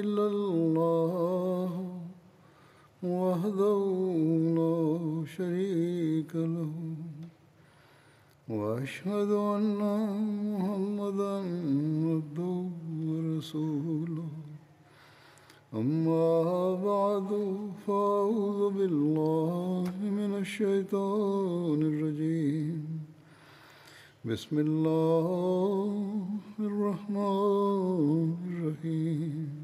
إلا الله وحده لا شريك له وأشهد أن محمدا عبده ورسوله أما بعد فأعوذ بالله من الشيطان الرجيم بسم الله الرحمن الرحيم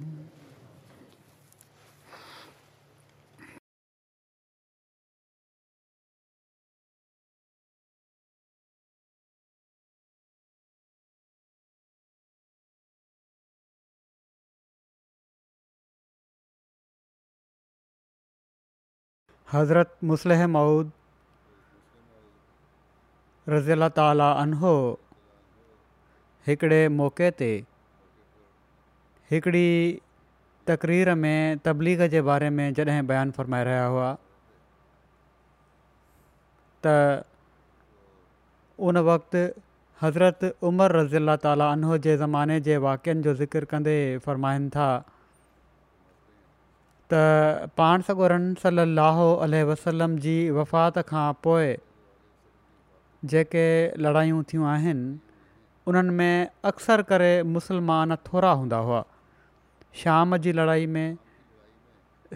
हज़रत मुसलम मऊद रज़ीला ताली आनो हिकिड़े मौक़े ते हिकिड़ी तक़रीर में तबलीग जे बारे में जॾहिं बयानु फ़रमाए रहिया हुआ त उन वक़्ति हज़रत उमर रज़ीला ताला अनो जे ज़माने जे वाक्यनि जो ज़िकर कंदे फ़रमाइनि था त पाण सॻो रन अल वसलम जी वफ़ात खां पोइ जेके लड़ायूं थियूं आहिनि उन्हनि में अक्सर करे मुसलमान थोरा हूंदा हुआ शाम जी लड़ाई में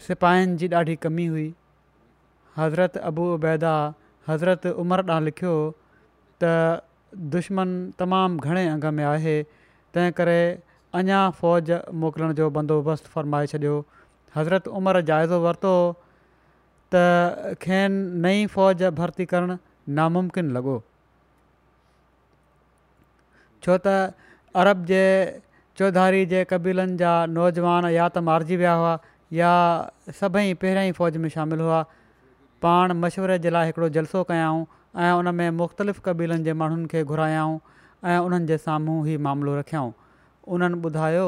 सिपाहियुनि जी ॾाढी कमी हुई हज़रत अबू उबैदा हज़रत उमर ॾांहुं लिखियो त दुश्मन तमामु घणे अंग में आहे तंहिं करे अञा फ़ौज मोकिलण जो बंदोबस्तु फ़रमाए छॾियो हज़रत उमरि जाइज़ो वरितो त खेनि नई फ़ौज भर्ती करणु नामुमकिन लॻो छो त अरब जे चौधारी जे क़बीलनि जा नौजवान या त मारिजी विया हुआ या सभई पहिरियां ई फ़ौज में शामिलु हुआ पाण मशवरे जे लाइ हिकिड़ो जलसो कयाऊं ऐं उन में मुख़्तलिफ़ क़बीलनि जे माण्हुनि खे घुरायाऊं ऐं उन्हनि जे साम्हूं ई मामिलो रखियाऊं उन्हनि ॿुधायो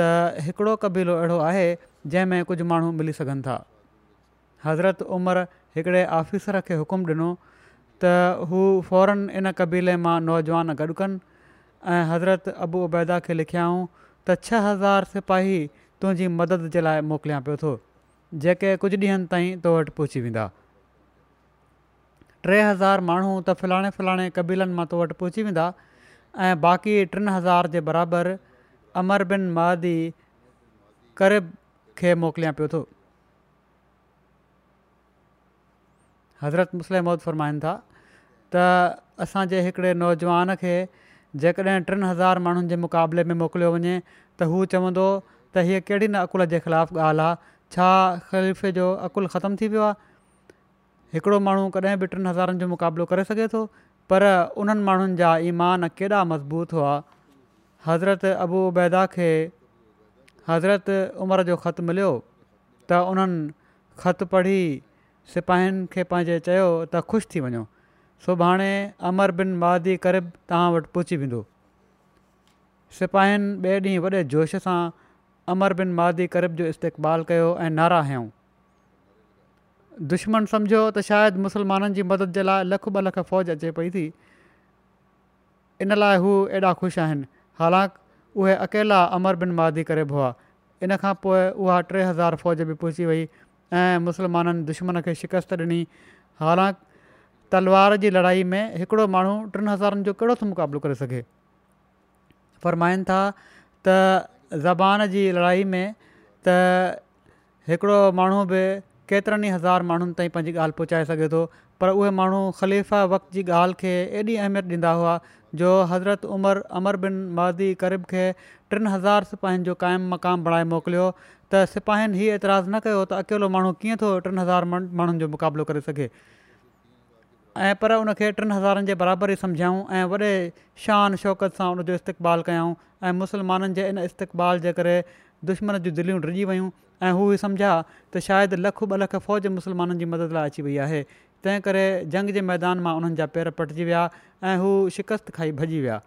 त हिकिड़ो क़बीलो अहिड़ो आहे जंहिंमें कुझु माण्हू मिली सघनि था हज़रत उमर हिकिड़े आफ़िसर खे हुकुम ॾिनो त हू फौरन इन क़बीले मां नौजवान गॾु कनि हज़रत अबू उबैदा खे लिखियाऊं त छह हज़ार सिपाही तुंहिंजी मदद जे लाइ मोकिलिया पियो थो जेके कुझु ॾींहनि ताईं तो वटि पहुची वेंदा टे हज़ार माण्हू त फलाणे फलाणे क़बीलनि मां तो वटि पहुची वेंदा ऐं बाक़ी टिनि हज़ार जे बराबरि अमर बिन मादी कर खे मोकिलिया पियो थो हज़रत मुस्लिम फ़रमाइनि था त असांजे हिकिड़े नौजवान खे जेकॾहिं टिनि हज़ार माण्हुनि जे मुक़ाबले में मोकिलियो वञे त हू चवंदो त हीअ कहिड़ी न अक़ुल जे ख़िलाफ़ु ॻाल्हि आहे छा ख़लिफ़े जो अकुलु ख़तमु थी वियो आहे हिकिड़ो माण्हू कॾहिं बि टिनि हज़ारनि जो मुक़ाबिलो करे सघे थो पर उन्हनि माण्हुनि जा ईमान केॾा मज़बूत हुआ हज़रत उबैदा खे हज़रत उमिरि जो ख़तु मिलियो त उन्हनि ख़तु पढ़ी सिपाहिनि खे पंहिंजे चयो त ख़ुशि थी वञो सुभाणे अमर बिन मादी करिब तव्हां वटि पहुची वेंदो सिपाहिनि ॿिए ॾींहुं वॾे जोश सां अमर बिन मादी करिब जो इस्तेबालु कयो ऐं नारा हयऊं दुश्मन सम्झो त शायदि मुसलमाननि जी मदद जे लाइ लख ॿ लख फ़ौज अचे पई थी इन लाइ हू एॾा ख़ुशि आहिनि हालांकि उहे अकेला अमर बिन मादी करेबो हुआ इन खां पोइ उहा टे हज़ार फ़ौज बि पहुची वई ऐं मुस्लमाननि दुश्मन खे शिकस्त ॾिनी हालांकि तलवार जी लड़ाई में हिकिड़ो माण्हू टिनि हज़ारनि जो कहिड़ो थो मुक़ाबिलो करे सघे फ़रमाइनि था त ज़बान जी लड़ाई में त हिकिड़ो माण्हू बि केतिरनि ई हज़ार माण्हुनि ताईं पंहिंजी ॻाल्हि पहुचाए सघे थो पर उहे माण्हू ख़लीफ़ा वक़्त जी ॻाल्हि खे एॾी अहमियत ॾींदा हुआ जो हज़रत उमर अमर बिन मादी करीब खे टिनि हज़ार सिपाहियुनि जो क़ाइमु मक़ामु बणाए मोकिलियो त सिपाहिनि हीअ एतिराज़ु न कयो त अकेलो माण्हू कीअं थो टिनि हज़ार माण्हुनि जो मुक़ाबिलो करे सघे ऐं पर उनखे टिनि हज़ारनि जे बराबरि ई सम्झायूं ऐं वॾे शान शौक़त सां उन जो इस्तेक़बालु कयूं ऐं मुस्लमाननि जे इन इस्तेक़बाल जे करे दुश्मन जूं दिलियूं रिजी वियूं ऐं हू सम्झा त शायदि लखु ॿ लख फ़ौज मुस्लमाननि जी मदद लाइ अची वई आहे तंहिं करे जंग जे मैदान मां उन्हनि जा पेर पटिजी विया ऐं हू शिकस्त खाई भॼी विया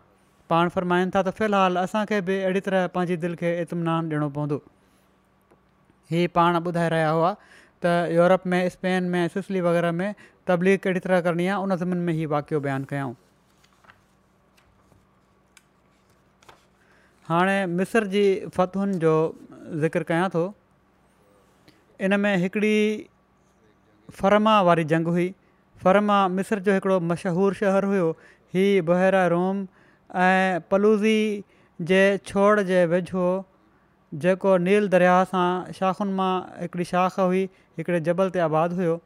पाण फ़रमाइनि था त फ़िलहालु असांखे बि अहिड़ी तरह पंहिंजी दिलि खे इतमिनानु ॾियणो पवंदो हीअ पाण ॿुधाए रहिया हुआ त यूरोप में स्पेन में सिसली वग़ैरह में तबलीग कहिड़ी तरह करणी आहे उन ज़मीन में ई वाक़ियो बयानु कयूं हाणे मिस्र जी फ़तिहुनि जो ज़िक्र कयां थो इन में हिकिड़ी फर्मा वारी जंग हुई फर्मा मिस्र जो हिकिड़ो मशहूरु शहरु हुयो हीअ बोहरा रोम ऐं पलूज़ी जे छोड़ जे वेझो जेको नील दरिया सां शाखुनि मां हिकिड़ी शाख हुई हिकिड़े जबल ते आबादु हुओ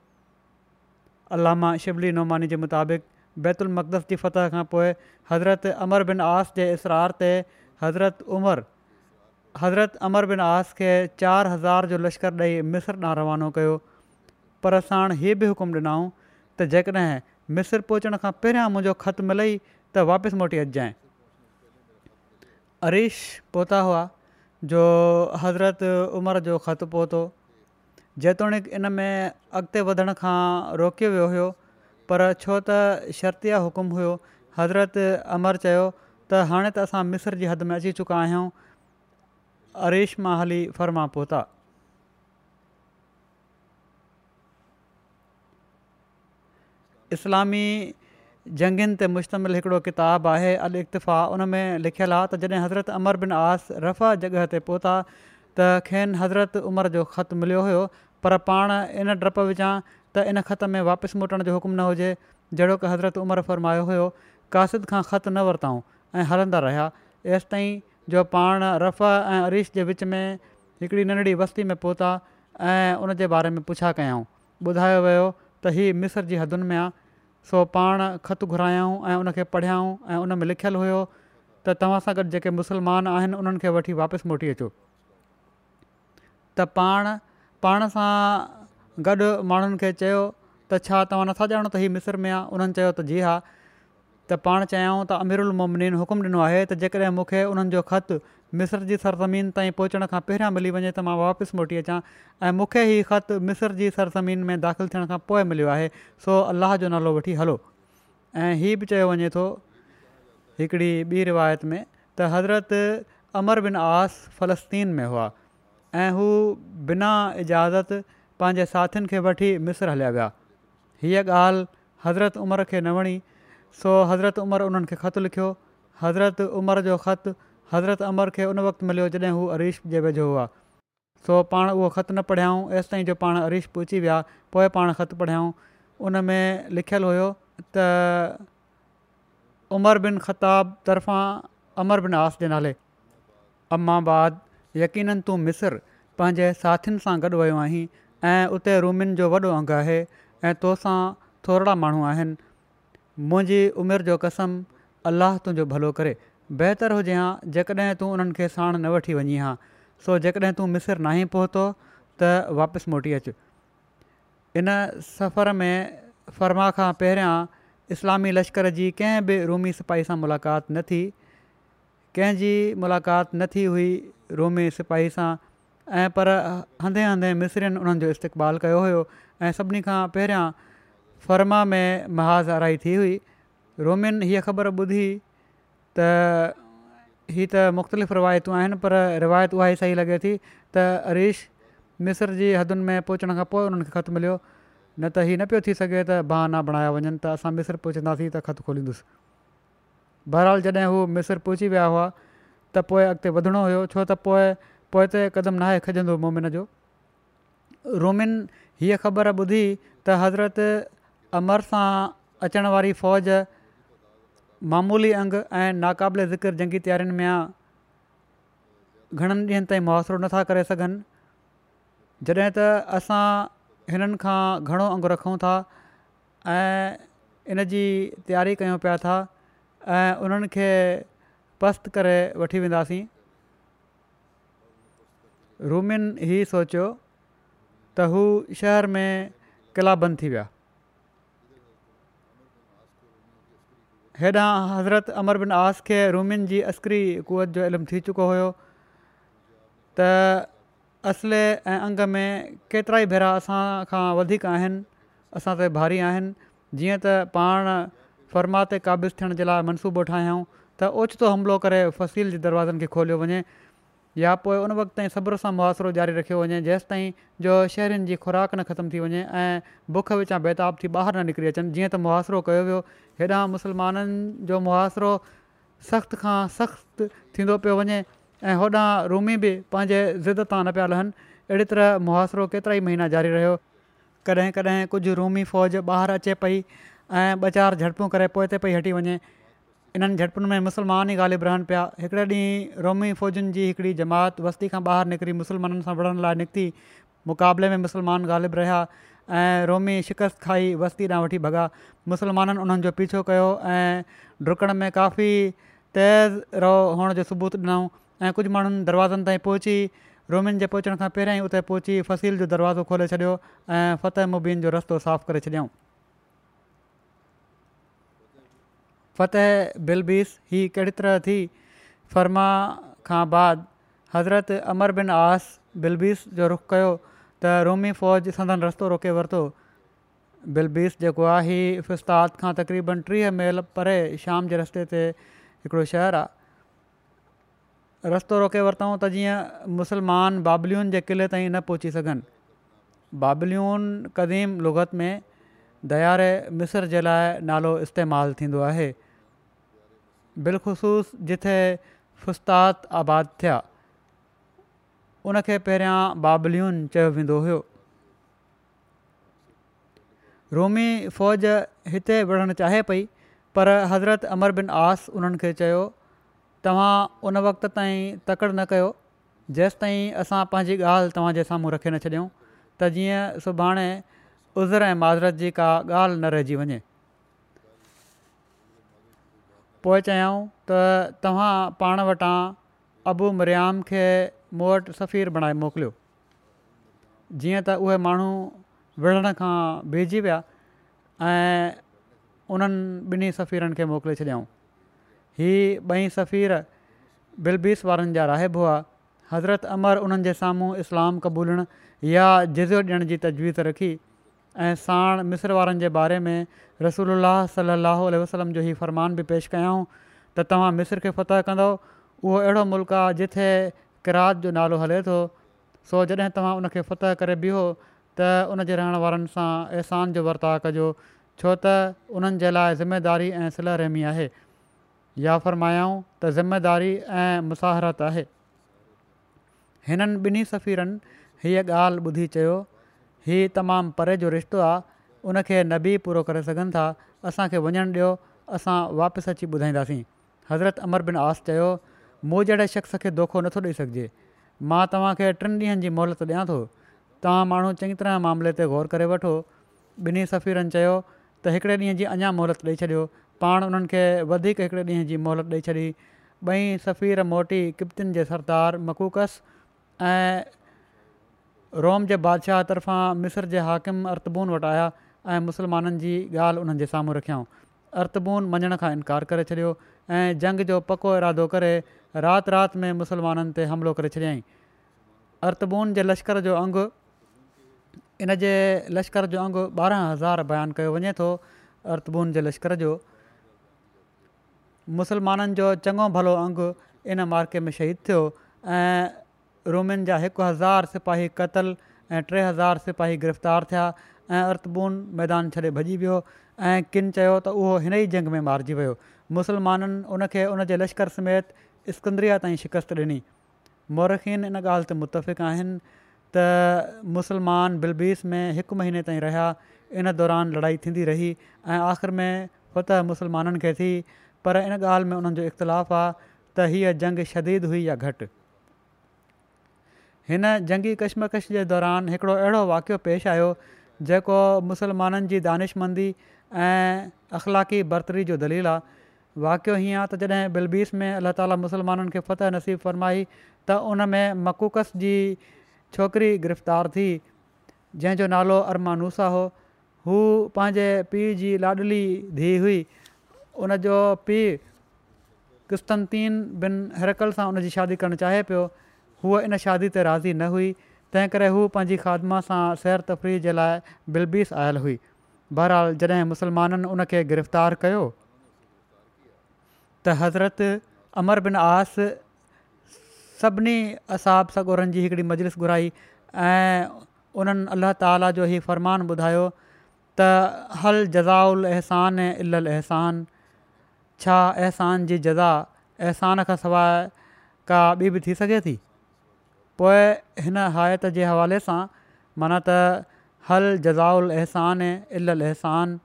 अलामा शिबली नुमानी जे मुताबिक़ बैतुल मक़दस जी फतह खां पोइ हज़रत अमर बिन आस जे इसरार ते हज़रत उमर हज़रत अमर बिन आस खे चारि हज़ार जो लश्कर ॾेई मिस्र न रवानो कयो पर असां हाणे हीअ बि हुकुम ॾिनाऊं त जेकॾहिं मिस्र पहुचण खां पहिरियां मुंहिंजो ख़तु मिले त वापसि मोटी अचजांइ अरीश पहुता हुआ जो हज़रत उमिरि जो ख़तु पहुतो जेतोणीकि इन में अॻिते वधण खां रोकियो वियो हुओ पर छो त शर्तिया हुकुम हुयो हज़रत अमर चयो त हाणे त असां मिसर जी हद में अची चुका आहियूं अरीश मां हली फ़र्मा पहुता इस्लामी जंगनि ते मुश्तमिल हिकिड़ो किताबु आहे अल इतफ़ा उन में लिखियलु आहे त जॾहिं हज़रत अमर बिन आस रफ़ा जॻह ते पहुता त खेनि हज़रत उमिरि जो ख़तु मिलियो हुयो पर पाण इन डप विझां त इन ख़त में वापसि मोटण जो हुकुम न हुजे जहिड़ो की हज़रत उमिरि फ़रमायो हुयो कासिद खां ख़त न वरिताऊं ऐं हलंदा रहिया एसिताईं जो पाण रफ़ ऐं अरीश जे विच में हिकिड़ी नंढड़ी वस्ती में पहुता ऐं उनजे बारे में पुछा कयऊं ॿुधायो वियो त हीअ मिस्र जी हदुनि में आहे सो पाण ख़तु घुरायऊं ऐं उन पढ़ियाऊं ऐं उन में लिखियलु हुयो त तव्हां सां गॾु जेके मुस्लमान आहिनि उन्हनि खे वठी वापसि मोटी अचो त पाण पाण सां गॾु माण्हुनि खे चयो त छा तव्हां नथा ॼाणो त हीअ मिस्र में आहे उन्हनि चयो त जी हा त पाण चयूं त अमीरुल मोमिन हुकुम ॾिनो आहे त जेकॾहिं मूंखे उन्हनि मिस्र जी सरज़मीन ताईं पहुचण खां पहिरियां मिली वञे त मां वापसि मोटी अचां ऐं मूंखे हीउ ख़तु मिस्र जी सरज़मीन में दाख़िलु थियण खां पोइ मिलियो आहे सो अलाह जो नालो वठी हलो ऐं हीउ बि चयो वञे थो हिकिड़ी ॿी रिवायत में त हज़रत अमर बिन आस फ़लस्तीन में हुआ ऐं हू बिना इजाज़त पंहिंजे साथियुनि खे वठी मिसर हलिया विया हीअ ॻाल्हि हज़रत उमिरि खे न वणी सो हज़रत उमिरि उन्हनि खे ख़तु लिखियो हज़रत उमिरि जो ख़तु हज़रत अमर खे उन वक़्तु मिलियो जॾहिं हू अरीश जे वेझो हुआ सो पाण उहो ख़त न पढ़ियाऊं हेसि ताईं जो पाण अरीश पहुची विया पोइ पाण ख़तु पढ़ियाऊं उन में लिखियलु हुयो त उमर बिन ख़ताब तर्फ़ां अमर बिन आस जे नाले अम्माद यकीन तूं मिसर पंहिंजे साथियुनि सां गॾु वियो आहीं ऐं उते रूमिन जो वॾो अंगु आहे ऐं तोसां थोरा माण्हू आहिनि मुंहिंजी उमिरि जो कसम अलाह तुंहिंजो भलो करे बहितर हुजे हा जेकॾहिं तूं उन्हनि खे साणु न वठी वञी हा सो जेकॾहिं तूं मिसर नाहे पहुतो त वापसि मोटी अचि इन सफ़र में फ़र्मा खां पहिरियां इस्लामी लश्कर जी कंहिं बि रोमी सिपाही सां मुलाक़ात न थी कंहिंजी मुलाक़ात न थी हुई रोमी सिपाही सां ऐं पर हंधे हंधे मिसरनि उन्हनि जो इस्तेक़बाल कयो हुयो ऐं सभिनी खां पहिरियां फर्मा में महाज़ अराई थी हुई रोमियुनि हीअ ख़बर ॿुधी त हीअ त मुख़्तलिफ़ रिवायतूं आहिनि पर रिवायत उहा ई सही लॻे थी त अरीश मिस्र जी हदुनि में पहुचण खां पोइ उन्हनि खे ख़तु मिलियो न त हीउ न पियो थी सघे त भाउ न बणाया वञनि त असां मिस्र पहुचंदासीं त ख़तु खोलींदुसि बहरहाल जॾहिं हू मिस्र पहुची विया हुआ त पोइ अॻिते वधिणो हुयो छो त पोइ पोइ त क़दम नाहे खजंदो मोमिन जो रोमिन हीअ ख़बर ॿुधी त हज़रत अमर सां अचण वारी फ़ौज मामूली अंग ऐं नाक़ाबिले ज़िक्र जंगी तयारियुनि में घणनि ॾींहंनि ताईं मुहासिरो नथा करे सघनि जॾहिं त असां हिननि खां घणो अंगु रखूं था ऐं इन जी तयारी कयूं पिया था ऐं उन्हनि खे पस्त करे वठी वेंदासीं रूमिन ही सोचियो त हू शहर में किला बंदि थी हेॾां हज़रत अमर बिन आस खे रूमिन जी अस्करी क़ुवत जो इल्मु थी चुको हुयो त असले ऐं अंग में केतिरा ई भेरा असां खां वधीक आहिनि भारी आहिनि जीअं त पाण फ़र्माते क़ाबिज़ु थियण जे लाइ मनसूबो ठाहियूं त ओचितो हमिलो करे फसील जे दरवाज़नि खे खोलियो वञे या पोइ उन वक़्त ताईं सब्र सां मुआसिरो जारी रखियो वञे जेसिताईं जो शहरनि जी खुराक न ख़तमु थी वञे ऐं बुख विचा बेताब थी ॿाहिरि न निकिरी अचनि जीअं त मुआसरो कयो वियो हेॾां मुसलमाननि जो मुआासिरो सख़्त खां सख़्तु थींदो पियो वञे ऐं होॾां रूमी बि पंहिंजे ज़िद तां न पिया लहनि अहिड़ी तरह मुआसिरो केतिरा ई महीना जारी रहियो कॾहिं कॾहिं कुझु रूमी फ़ौज ॿाहिरि अचे पई ऐं ॿ चारि झड़पूं करे पोइ ते पई हटी वञे इन्हनि झटपुनि में मुसलमान ई ग़ालिब रहनि पिया हिकिड़े ॾींहुं रोमी फ़ौजनि जी हिकिड़ी जमात वस्ती खां ॿाहिरि निकिरी मुसलमाननि सां विढ़ण लाइ निकिती मुक़ाबले में मुसलमान ग़ालिब रहिया ऐं रोमी शिकस्त खाई वस्ती ॾांहुं वठी भॻा मुसलमाननि उन्हनि जो पीछो कयो ऐं में काफ़ी तेज़ रहो हुअण जो सबूत ॾिनऊं ऐं कुझु माण्हुनि दरवाज़नि ताईं पहुची रोमियुनि जे पहुचण खां पहिरियां ई उते पहुची फसील जो दरवाज़ो खोले छॾियो ऐं फतेह मुबीन जो रस्तो साफ़ु करे छॾियऊं फ़तेह बिलबीस ही कहिड़ी तरह थी फर्मा खां बाद हज़रत अमर बिन आस बिलबीस जो रुख कयो त रोमी फ़ौज संदन रस्तो रोके वरितो बिलबीस जेको आहे हीउ फसाद खां तक़रीबन टीह मेल परे शाम जे रस्ते ते हिकिड़ो शहरु आहे रस्तो रोके वरितऊं त जीअं मुसलमान बाबलियुनि जे क़िले ताईं न पहुची सघनि बाबलियुनि क़दीम लुगत में दयारे मिस्र जे लाइ नालो इस्तेमालु थींदो आहे बिलख़सूस जिथे फुस्तात आबाद थिया उनखे पहिरियां बाबल्यन चयो वेंदो हुयो रोमी फ़ौज हिते विढ़णु चाहे पई पर हज़रत अमर बिन आस उन्हनि खे चयो तव्हां उन वक़्त ताईं तकड़ि न कयो जेसि ताईं असां पंहिंजी ॻाल्हि तव्हांजे साम्हूं रखे न छॾियूं त जीअं सुभाणे उज़र ऐं माज़रत जी का ॻाल्हि न रहिजी वञे पोइ चयाऊं त तव्हां पाण वटां अबू मरियाम खे मूं वटि सफ़ीर बणाए मोकिलियो जीअं त उहे माण्हू विढ़ण खां बीजी विया ऐं उन्हनि ॿिन्ही सफ़ीरनि खे मोकिले छॾियाऊं हीअ बई सफ़ीर बिलबीस वारनि जा हुआ हज़रत अमर उन्हनि जे साम्हूं इस्लाम क़बूलण या जिज़ो ॾियण जी तजवीज़ रखी ऐं साण मिसिर वारनि जे बारे में रसूल सलाहु वसलम जो ई फ़रमान बि पेश कयऊं त तव्हां मिसिर खे फ़तह कंदव उहो अहिड़ो मुल्क आहे जिथे किराज जो नालो हले थो सो जॾहिं तव्हां उनखे फ़तह करे बीहो त उनजे रहण वारनि सां अहसान जो वर्ताव कजो छो त उन्हनि जे लाइ ज़िमेदारी ऐं सलह रहमी आहे या फ़रमायाऊं त ज़िमेदारी ऐं मुसाहिरत आहे हिननि ॿिन्ही सफ़ीरनि हीअ ॻाल्हि ॿुधी चयो हीअ तमामु परे जो रिश्तो आहे उनखे न बि पूरो करे सघनि था असांखे वञणु ॾियो असां वापसि अची ॿुधाईंदासीं हज़रत अमर बिन आस चयो मूं जहिड़े शख़्स खे धोखो नथो ॾेई सघिजे मां तव्हांखे टिनि ॾींहंनि जी मोहलत ॾियां थो तव्हां माण्हू चङी तरह मामले ते ग़ौर करे वठो ॿिन्ही सफ़ीरनि चयो त हिकिड़े ॾींहं जी अञा मोहलत ॾेई छॾियो पाण उन्हनि खे वधीक हिकिड़े ॾींहं जी मोहलत ॾेई छॾी ॿई सफ़ीर मोटी किप्तिन जे सरदार मकूकस रोम जे बादशाह तर्फ़ां मिस्र जे हाकिम अर्तबून वटि आया ऐं मुसलमाननि जी ॻाल्हि उन्हनि जे साम्हूं रखियऊं अरतबून मञण खां इनकार करे छॾियो ऐं जंग जो पको इरादो करे राति राति में मुस्लमाननि ते हमिलो करे छॾियईं अर्तबून जे लश्कर जो अंगु इन जे लश्कर जो अंगु ॿारहं हज़ार बयानु कयो वञे थो अर्तबून जे लश्कर जो मुसलमाननि जो चङो भलो अंगु इन मार्के में शहीद थियो रोमियुनि जा हिकु हज़ार सिपाही क़तल ऐं टे हज़ार सिपाही गिरफ़्तार थिया ऐं अर्तबून मैदान छॾे भॼी वियो ऐं किन चयो त उहो हिन ई जंग में मारिजी वियो मुसलमाननि उनखे उन जे लश्कर समेत स्कुंद्रिया ताईं शिकस्त ॾिनी मोरखीन इन ॻाल्हि ते मुतफ़िक़ु आहिनि त मुसलमान बिलबीस में हिकु महीने ताईं रहिया इन दौरान लड़ाई थींदी रही ऐं आख़िरि में फतह मुस्लमाननि खे थी पर इन ॻाल्हि में उन्हनि जो इख़्तिलाफ़ु आहे त हीअ जंग शदीद हुई या घटि हिन जंगी कशमकश जे दौरान हिकिड़ो अहिड़ो वाक़ियो पेश आयो जेको मुसलमाननि जी दानिशमंदी ऐं अख़लाक़ी बरतरी जो दलील आहे वाक़ियो हीअं आहे त जॾहिं बिलबीस में अलाह ताला मुसलमाननि खे फ़त नसीबु फ़रमाई त उन में मकुकस जी छोकिरी गिरफ़्तार थी जंहिंजो नालो अरमानूसा हो हू पंहिंजे पीउ जी लाॾली धीउ हुई उनजो पीउ किस्तनतीन बिन हरकल सां उन जी शादी करणु चाहे पियो हूअ इन शादी ते राज़ी न हुई तंहिं करे हू पंहिंजी ख़ादमा सां सैर तफ़री जे लाइ बिलबीस आयल हुई बहरहाल जॾहिं मुस्लमाननि उन गिरफ़्तार कयो त हज़रत बिन आस सभिनी असाब सगुरनि जी हिकिड़ी मजलिस घुराई ऐं उन्हनि अल्ल्हा ताला जो ई फ़रमान ॿुधायो त हल जज़ाउल एहसान ऐं इला छा छासान जी जज़ा एहसान खां सवाइ का ॿी बि थी सघे थी पोए हिन हायत जे हवाले सां माना त हल जज़ाउल एहसान इलसान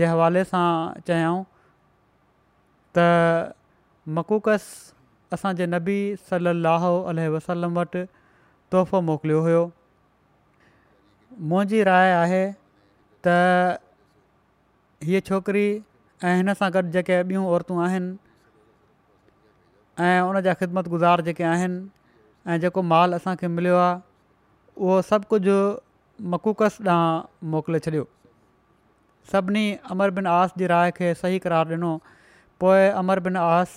जे हवाले सां चयऊं त मकूकस असांजे नबी सल अल वसलम वटि तोहफ़ो मोकिलियो हुयो मुंहिंजी राय आहे त हीअ छोकिरी ऐं हिन सां गॾु जेके ॿियूं औरतूं आहिनि ऐं उन जा ख़िदमत गुज़ार जेके आहिनि ऐं जेको माल असांखे मिलियो आहे उहो सभु कुझु मकूकस ॾांहुं मोकिले छॾियो सभिनी अमर बिन आस जी राय खे सही करार ॾिनो पोइ अमर बिन आस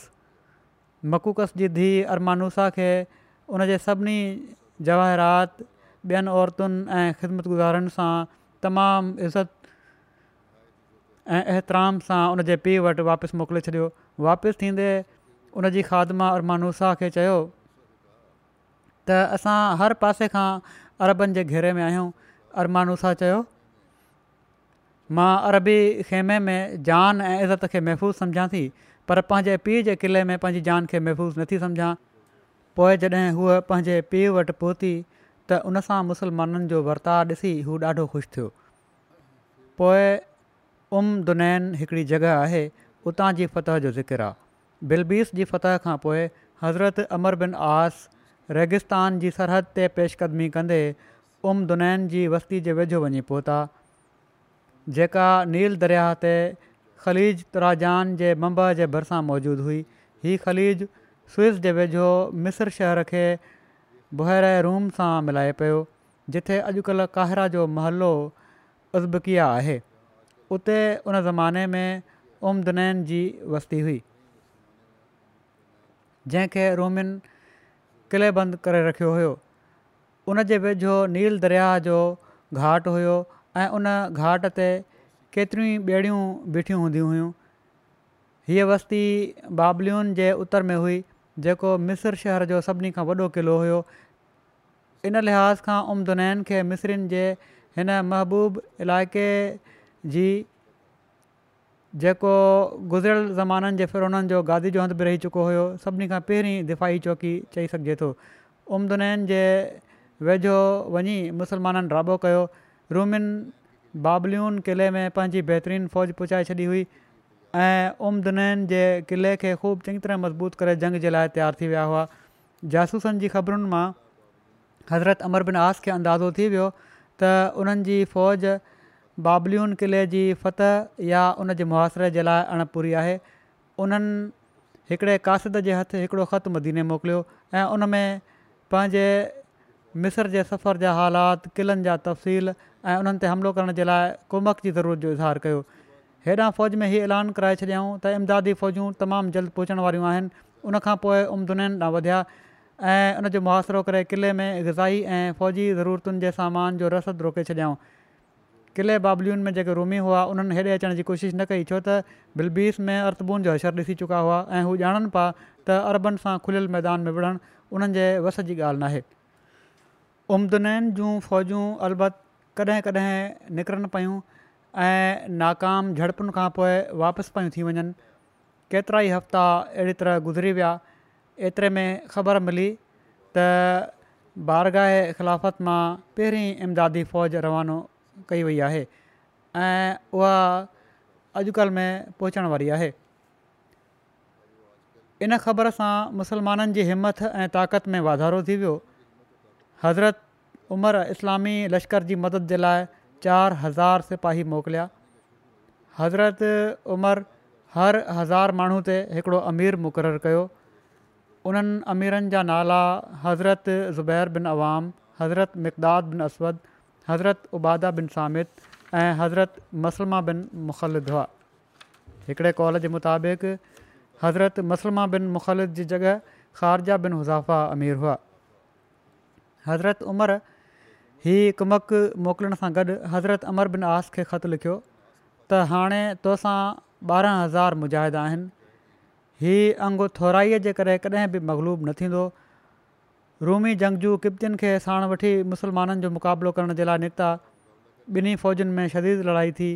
मकूकस जी धीउ अरमानूसा खे उन जे सभिनी जवाहरात ॿियनि औरतुनि ऐं ख़िदमत सां तमामु इज़त ऐं एतिराम सां उनजे पीउ वटि वापसि मोकिले छॾियो वापसि थींदे खादमा अरमानुसा खे चयो त असां हर पासे खां अरबनि जे घेरे में आहियूं अरमानुसा चयो मां अरबी ख़ेमे में जान ऐं इज़त खे महफ़ूज़ सम्झां थी पर पंहिंजे पीउ जे क़िले में पंहिंजी जान खे महफ़ूज़ नथी सम्झां पोइ जॾहिं हूअ पंहिंजे पीउ वटि पहुती त उनसां मुसलमाननि जो वर्तारु ॾिसी हू ॾाढो ख़ुशि थियो पोइ दुनैन हिकिड़ी जॻह आहे उतां जी फतह जो ज़िकरु आहे बिलबीस जी फतह खां पोइ हज़रत अमर बिन आस रेगिस्तान जी सरहद ते पेशकदमी कंदे दुनैन जी वस्ती जे वेझो वञी पहुता जेका नील दरियाह ते ख़लीज तराजान जे मंब जे भरिसां मौजूदु हुई हीअ ख़लीज स्विस जे वेझो मिस्र शहर खे बुहरे रूम सां मिलाए पियो जिथे अॼुकल्ह क़ाहिरा जो महलो उज़बकिया आहे उते उन ज़माने में उम दुनैन जी वस्ती हुई जंहिंखे रोमिन क़िले बंदि करे रखियो हुयो उन जे वेझो नील दरिया जो घाट हुयो ऐं उन घाट ते केतिरियूं ई ॿेड़ियूं बीठियूं हूंदियूं हुयूं हीअ वस्ती बाबलियुनि जे उतर में हुई जेको मिस्र शहर जो सभिनी खां वॾो क़िलो हुयो इन लिहाज़ खां उम्दनैन खे मिसरनि जे हिन महबूब इलाइक़े जी जेको गुज़िरियल ज़माननि जे फिर उन्हनि जो गादी जो हंधि बि रही चुको हुयो सभिनी खां पहिरीं दिफ़ाही चौकी चई सघिजे थो उमदनैन जे वेझो वञी मुसलमाननि राबो कयो रूमिन बाबल्यून किले में पंहिंजी बहितरीन फ़ौज पहुचाए छॾी हुई ऐं उमदनैन जे किले खे ख़ूब चङी तरह मज़बूत करे जंग जे लाइ तयारु थी विया हुआ जासूसनि जी ख़बरुनि मां हज़रत बिन आस खे अंदाज़ो थी वियो त उन्हनि फ़ौज बाबलियुनि क़िले जी फत या उन जे मुआसिरे जे लाइ अणपूरी आहे उन्हनि हिकिड़े कासिद जे हथ हिकिड़ो ख़तमु दीने मोकिलियो ऐं उन में पंहिंजे मिस्र जे सफ़र जा हालात क़िलनि जा तफ़सील ऐं उन्हनि ते हमिलो करण जे लाइ कोमक जी ज़रूरत जो इज़हार कयो हेॾा फ़ौज में हीअ ऐलान कराए छॾियाऊं त इमदादी फ़ौजूं तमामु जल्द पहुचण वारियूं आहिनि उनखां पोइ उमननि ॾांहुं वधिया ऐं उनजो मुआासिरो करे किले में ग़ज़ाई ऐं फ़ौजी ज़रूरतुनि जे सामान जो रसद रोके छॾियाऊं किले बाबलियुनि में जेके रूमी हुआ उन्हनि हेॾे अचण जी कोशिशि न कई छो त बिलबीस में अर्तबून जो अशर ॾिसी चुका हुआ ऐं हू ॼाणनि पिया त अरबनि सां खुलियल मैदान में विढ़णु उन्हनि जे वस जी ॻाल्हि न उमदनैन उमदनेनि जूं फ़ौजूं अलबत कॾहिं कॾहिं निकिरनि पियूं ऐं नाकाम झड़पुनि खां पोइ वापसि पियूं थी वञनि केतिरा ई हफ़्ता अहिड़ी तरह गुज़री विया एतिरे में ख़बर मिली त बारगाह ख़िलाफ़त मां पहिरीं इमदादी फ़ौज रवानो कई वई आहे ऐं उहा अॼुकल्ह में पहुचण वारी आहे इन ख़बर सां मुसलमाननि जी हिमथ ऐं ताक़त में वाधारो थी वियो हज़रत उमर इस्लामी लश्कर जी मदद जे लाइ चारि हज़ार सिपाही मोकिलिया हज़रत उमर हर हज़ार माण्हू ते हिकिड़ो अमीर मुक़ररु कयो उन्हनि अमीरनि जा नाला हज़रत ज़ुबैर बिन अवाम हज़रत मक़दाद बिन असवद हज़रत उबादा बिन सामित ऐं हज़रत मसलमा बिन मुखलिद हुआ हिकिड़े कॉल जे मुताबिक़ हज़रत मसलमा बिन मुखलिद जी जॻह ख़ारजा बिन हुज़ाफ़ा अमीर हुआ हज़रत उमर ही कुमक मोकिलण सां गॾु हज़रत अमर बिन आस खे ख़तु लिखियो त हाणे तोसां ॿारहं हज़ार मुजाहिद आहिनि हीअ अंगु थोराईअ जे करे कॾहिं बि मगलूबु न थींदो रूमी जंगजू किबतियुनि खे साण वठी मुसलमाननि जो मुक़ाबिलो करण जे लाइ निकिता ॿिन्ही फ़ौजनि में शदीद लड़ाई थी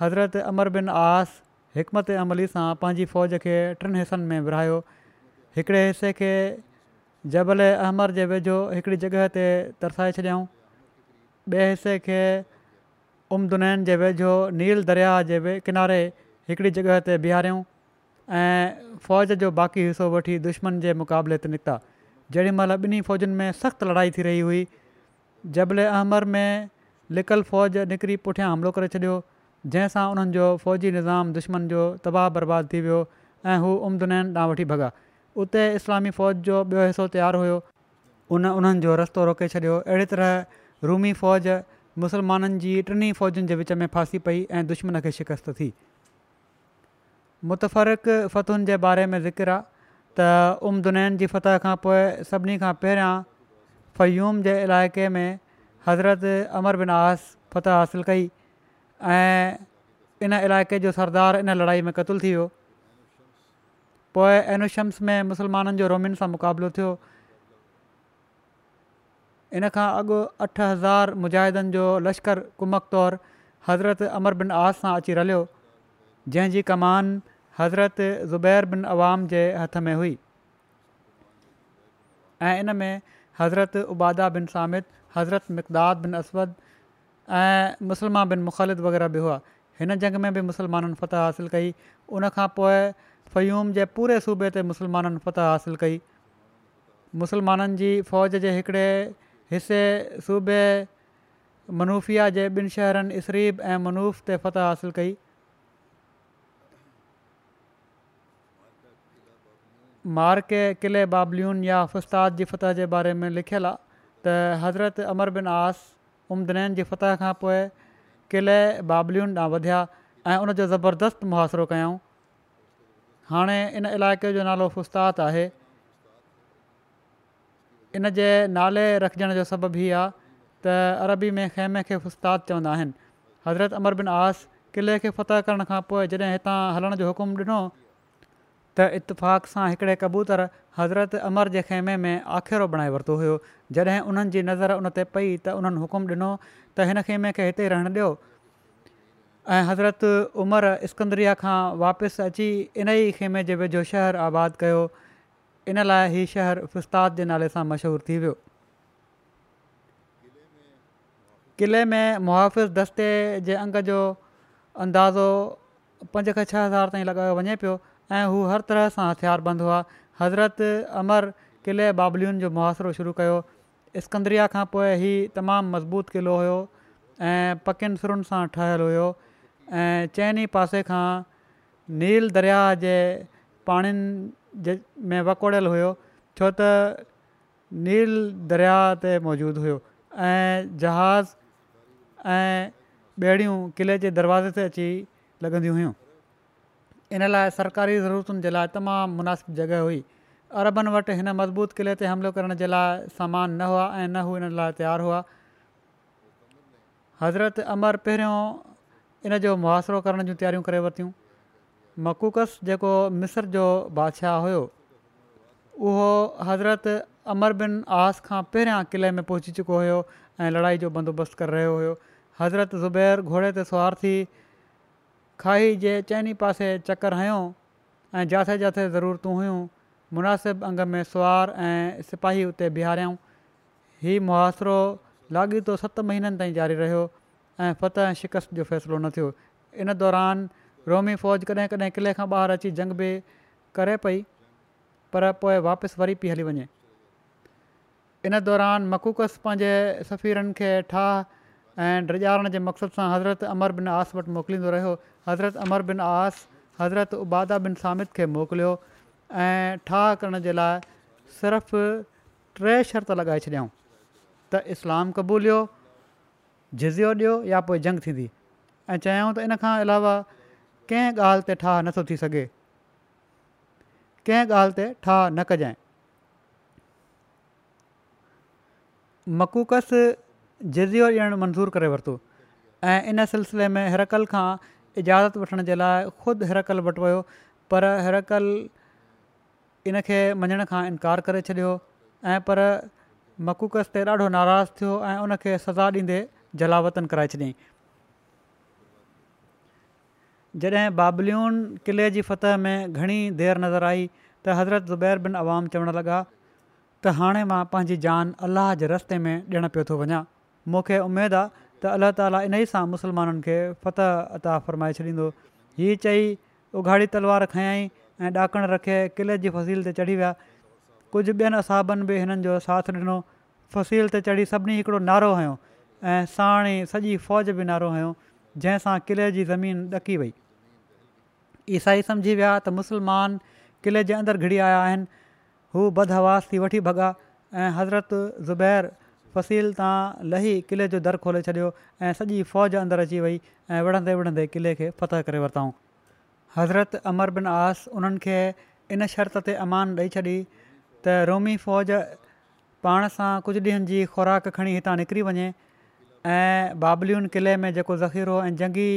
हज़रत अमर बिन आस हिकमत अमली सां पंहिंजी फ़ौज खे टिनि हिसनि में विरायो हिकिड़े हिसे खे जबल अहमर जे वेझो हिकिड़ी जॻह ते तरसाए छॾियाऊं ॿिए हिसे खे उमदुनैन जे वेझो नील दरिया जे किनारे हिकिड़ी जॻह ते बिहारियऊं ऐं फ़ौज जो बाक़ी हिसो वठी दुश्मन जे मुक़ाबले ते निकिता जेॾीमहिल ॿिन्ही फ़ौजुनि में सख़्तु लड़ाई थी रही हुई जबल अहमर में लिकल फ़ौज निकिरी पुठियां हमिलो करे छॾियो जंहिंसां उन्हनि जो फ़ौजी निज़ाम दुश्मन जो तबाह बर्बादु थी वियो ऐं हू उम्दनैन ॾांहुं वठी भॻा उते इस्लामी फ़ौज जो ॿियो हिसो तयारु हुयो उन उन्हनि जो रस्तो रोके छॾियो अहिड़ी तरह रूमी फ़ौज मुस्लमाननि जी टिनी फ़ौजनि जे विच में फासी पई ऐं दुश्मन खे शिकस्त थी मुतफ़रक़ फ़तुनि जे बारे में ज़िक्र आहे त उमदनैन जी फतह खां पोइ सभिनी खां पहिरियां फ़हीम जे इलाइक़े में हज़रत अमर बिन आस फतह हासिलु कई ऐं इन इलाइक़े जो सरदार इन लड़ाई में क़तलु थी वियो पोइ एनुशम्स में मुस्लमाननि जो रोमिन सां मुक़ाबिलो थियो इन खां अॻु अठ हज़ार मुजाहिदनि जो लश्कर कुमक तौरु हज़रत अमर बिन आस सां अची रलियो जंहिंजी कमान हज़रत ज़ुबैर बिन عوام जे हथ में हुई ऐं इन में हज़रत उबादा बिन सामिद हज़रत بن बिन अस ऐं मुसलमान बिन मुख़ालिद वग़ैरह बि हुआ हिन जंग में बि मुसलमाननि फ़तह हासिलु कई उनखां पोइ फ़यूम जे पूरे सूबे ते मुसलमाननि फ़तह حاصل कई मुसलमाननि जी फ़ौज जे हिकिड़े हिसे सूबे मनूफ़िया जे ॿिनि शहरनि इसरीब ऐं मनूफ़ ते फ़तह हासिलु कई मार्के किले बाबलियुनि या फुस्ताद जी फतह जे बारे में लिखियलु आहे त हज़रत अमर बिन आस उमदनैन जी फतह खां पोइ किले बाबलियुनि ॾांहुं वधिया ऐं उन जो ज़बरदस्तु मुहाज़िरो कयऊं हाणे इन इलाइक़े जो नालो फुस्ताद आहे इन जे नाले रखजण जो सबबी आहे त अरबी में ख़ैमे खे उस्तादु चवंदा आहिनि हज़रत अमर बिन आस किले खे फतह करण खां पोइ जॾहिं हितां हलण जो हुकुमु ॾिनो त इतफ़ाक़ सां हिकिड़े कबूतर हज़रत अमर जे ख़ेमे में आखेरो बणाए वरितो हुयो जॾहिं उन्हनि जी नज़र उन ते पई त उन्हनि हुकुमु ॾिनो त हिन ख़ैमे खे हिते रहणु ॾियो ऐं हज़रत उमर स्कंदरीअ खां वापसि अची इन ई ख़ेमे जे वेझो शहर आबादु कयो इन लाइ हीउ शहर उस्ताद जे नाले सां मशहूरु थी वियो किले में मुहाफ़िज़ दस्ते जे अंग जो अंदाज़ो पंज खां छह हज़ार ताईं लॻायो वञे पियो ऐं हू हर तरह सां हथियारबंद हुआ हज़रत अमर किले बाबलियुनि जो मुहासिणो शुरू कयो स्कंद्रिया खां पोइ ही तमामु मज़बूत क़िलो हुयो ऐं पकियुनि सुरुनि सां ठहियलु हुयो ऐं चइनि पासे खां नील दरिया जे पाणिनि ज में वकोड़ियल हुयो छो त नील दरिया ते मौजूदु हुयो ऐं जहाज़ ऐं ॿेड़ियूं किले जे दरवाज़े ते अची लॻंदियूं हुयूं इन लाइ सरकारी ज़रूरतुनि जे लाइ तमामु मुनासिबु जॻहि हुई अरबनि वटि हिन मज़बूत क़िले ते हमिलो करण जे लाइ सामान न हुआ ऐं न हू इन लाइ तयारु हुआ हज़रत अमर पहिरियों इन जो मुआासिरो करण जूं तयारियूं करे वरितियूं मकुकस जेको मिस्र जो बादशाह हुयो उहो हज़रत अमर बिन आस खां पहिरियां किले में पहुची चुको हुयो ऐं लड़ाई जो बंदोबस्तु करे रहियो हुयो हज़रत ज़ुबैर घोड़े ते सुवार थी खाई जे चइनि पासे चकर हयो ऐं जिथे जिथे ज़रूरतूं हुयूं मुनासिबु अंग में सुवारु ऐं सिपाही उते बिहारियऊं हीउ मुआासिरो लाॻीतो सत महीननि ताईं जारी रहियो ऐं फ़त ऐं शिकस्त जो फ़ैसिलो न थियो इन दौरान रोमी फ़ौज कॾहिं कॾहिं किले खां ॿाहिरि अची जंग बि करे पई पर पोइ वापसि वरी पई हली वञे इन दौरान मकूकस पंहिंजे सफ़ीरनि खे ठाह ऐं ड्रिजारण जे मक़सदु सां हज़रत अमर बिन आस वटि मोकिलींदो रहियो हज़रत अमर बिन आस हज़रत उबादा बिन सामिद खे मोकिलियो ऐं ठाह करण जे लाइ सिर्फ़ टे शर्त लॻाए छॾियाऊं त इस्लाम क़बूलियो झिझियो ॾियो या पोइ जंग थींदी ऐं चयूं त इन खां अलावा कंहिं ॻाल्हि ते ठाह नथो थी सघे कंहिं ॻाल्हि ते ठाह न कजांइ मकूकस जज़ियो ॾियणु मंज़ूरु करे वरितो ऐं इन सिलसिले में हिरकल खां इजाज़त वठण जे लाइ ख़ुदि हिरकल वटि वियो पर हिरकल इनखे मञण खां इनकार करे छॾियो ऐं पर मकूकस ते ॾाढो नाराज़ थियो ऐं उन सजा ॾींदे जलावतन कराए छॾियईं जॾहिं बाबलियुनि किले जी फतह में घणी देरि नज़र आई त हज़रत ज़ुबैर बिन अवाम चवणु लॻा त हाणे मां पंहिंजी जान अलाह जे रस्ते में ॾियणु पियो थो वञा मूंखे उमेदु आहे त अल्ला ताली इन ई सां मुसलमाननि खे फ़ति अता फ़रमाए छॾींदो हीअ चई उघाड़ी तलवार खयईं ऐं ॾाकण रखे किले जी फसील ते चढ़ी विया कुझु ॿियनि असाबनि बि हिननि जो साथ ॾिनो फ़सील ते चढ़ी सभिनी हिकिड़ो नारो हुयो ऐं साणी सॼी फ़ौज बि नारो हुयो जंहिंसां किले जी ज़मीन ॾकी वई ईसाई सम्झी विया त मुसलमान क़िले जे अंदरु घिड़ी आया आहिनि हू बदहवास थी वठी भॻा ऐं हज़रत ज़ुबैर फ़सील तां लही किले जो दर खोले छॾियो ऐं सॼी फ़ौज अंदरि अची वई ऐं विढ़ंदे विढ़ंदे क़िले खे फ़तह करे वरितऊं हज़रत अमर बिन आस उन्हनि खे इन शर्त ते अमान ॾेई छॾी त रोमी फ़ौज पाण सां कुझु ॾींहंनि जी खुराक खणी हितां निकिरी वञे ऐं बाबलियुनि किले में जेको ज़ख़ीरो ऐं जंगी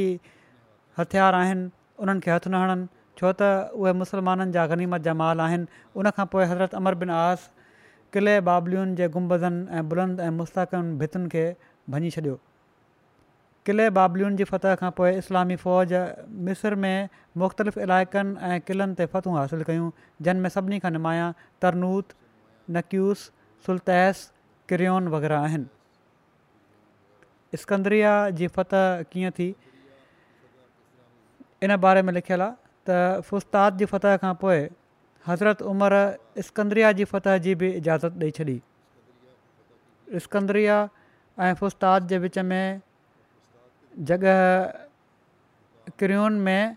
हथियार आहिनि उन्हनि खे हथु न हणनि छो त उहे मुस्लमाननि जा गनीमत जमाल आहिनि उनखां पोइ हज़रत अमर बिन आस क़िले बाबलियुनि जे गुंबदनि ऐं बुलंद ऐं मुस्तकनि भितुनि खे भञी छॾियो क़िले बाबलियुनि जी फतह खां पोइ इस्लामी फ़ौज मिस्र में मुख़्तलिफ़ इलाइक़नि ऐं क़िलनि ते फ़तह हासिलु कयूं जिन में सभिनी खां नुमाया तरनूत नक्यूस सुल्तैस किरयोन वग़ैरह आहिनि स्कंद्रिया जी फत कीअं थी इन बारे में लिखियलु आहे त उस्ताद जी फतह खां पोइ हज़रत उमर इस्कंद्रिया जी फतह जी बि इजाज़त ॾेई छॾी स्कंद्रिया ऐं उस्ताद जे विच में जॻह किरियो में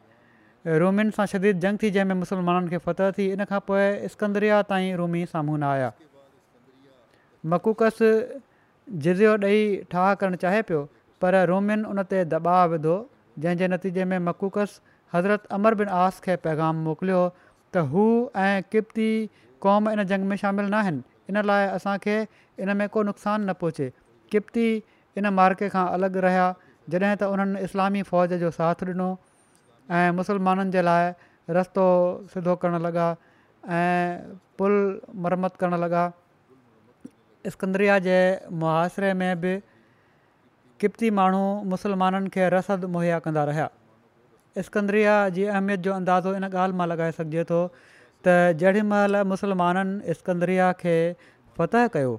रोमियुनि सां शदीद जंग थी जंहिंमें मुसलमाननि खे फतह थी इन खां पोइ स्कंदरिया ताईं रोमी साम्हूं न आया मकूकस जियो ॾेई ठाह करणु चाहे पियो पर रोमियुनि उन ते दबाव विधो जंहिंजे नतीजे में मकूकस हज़रत अमर बिन आस खे पैगाम मोकिलियो त हू ऐं किबती क़ौम इन जंग में शामिलु न आहिनि इन लाइ असांखे इन में को नुक़सान न पहुचे किबती इन मार्के खां अलॻि रहिया जॾहिं त उन्हनि इस्लामी फ़ौज जो साथ ॾिनो ऐं मुसलमाननि जे लाइ रस्तो सिधो करणु लॻा ऐं पुल मरम्मत करणु लॻा इस्कंदरिया जे मुहाशिरे में बि किबती माण्हू मुसलमाननि खे रसद मुहैया कंदा रहिया इस्कंदरिया जी अहमियत जो अंदाज़ो इन ॻाल्हि मां लॻाए सघिजे थो त जेॾी महिल मुसलमाननि स्कंदरिया खे फ़तह कयो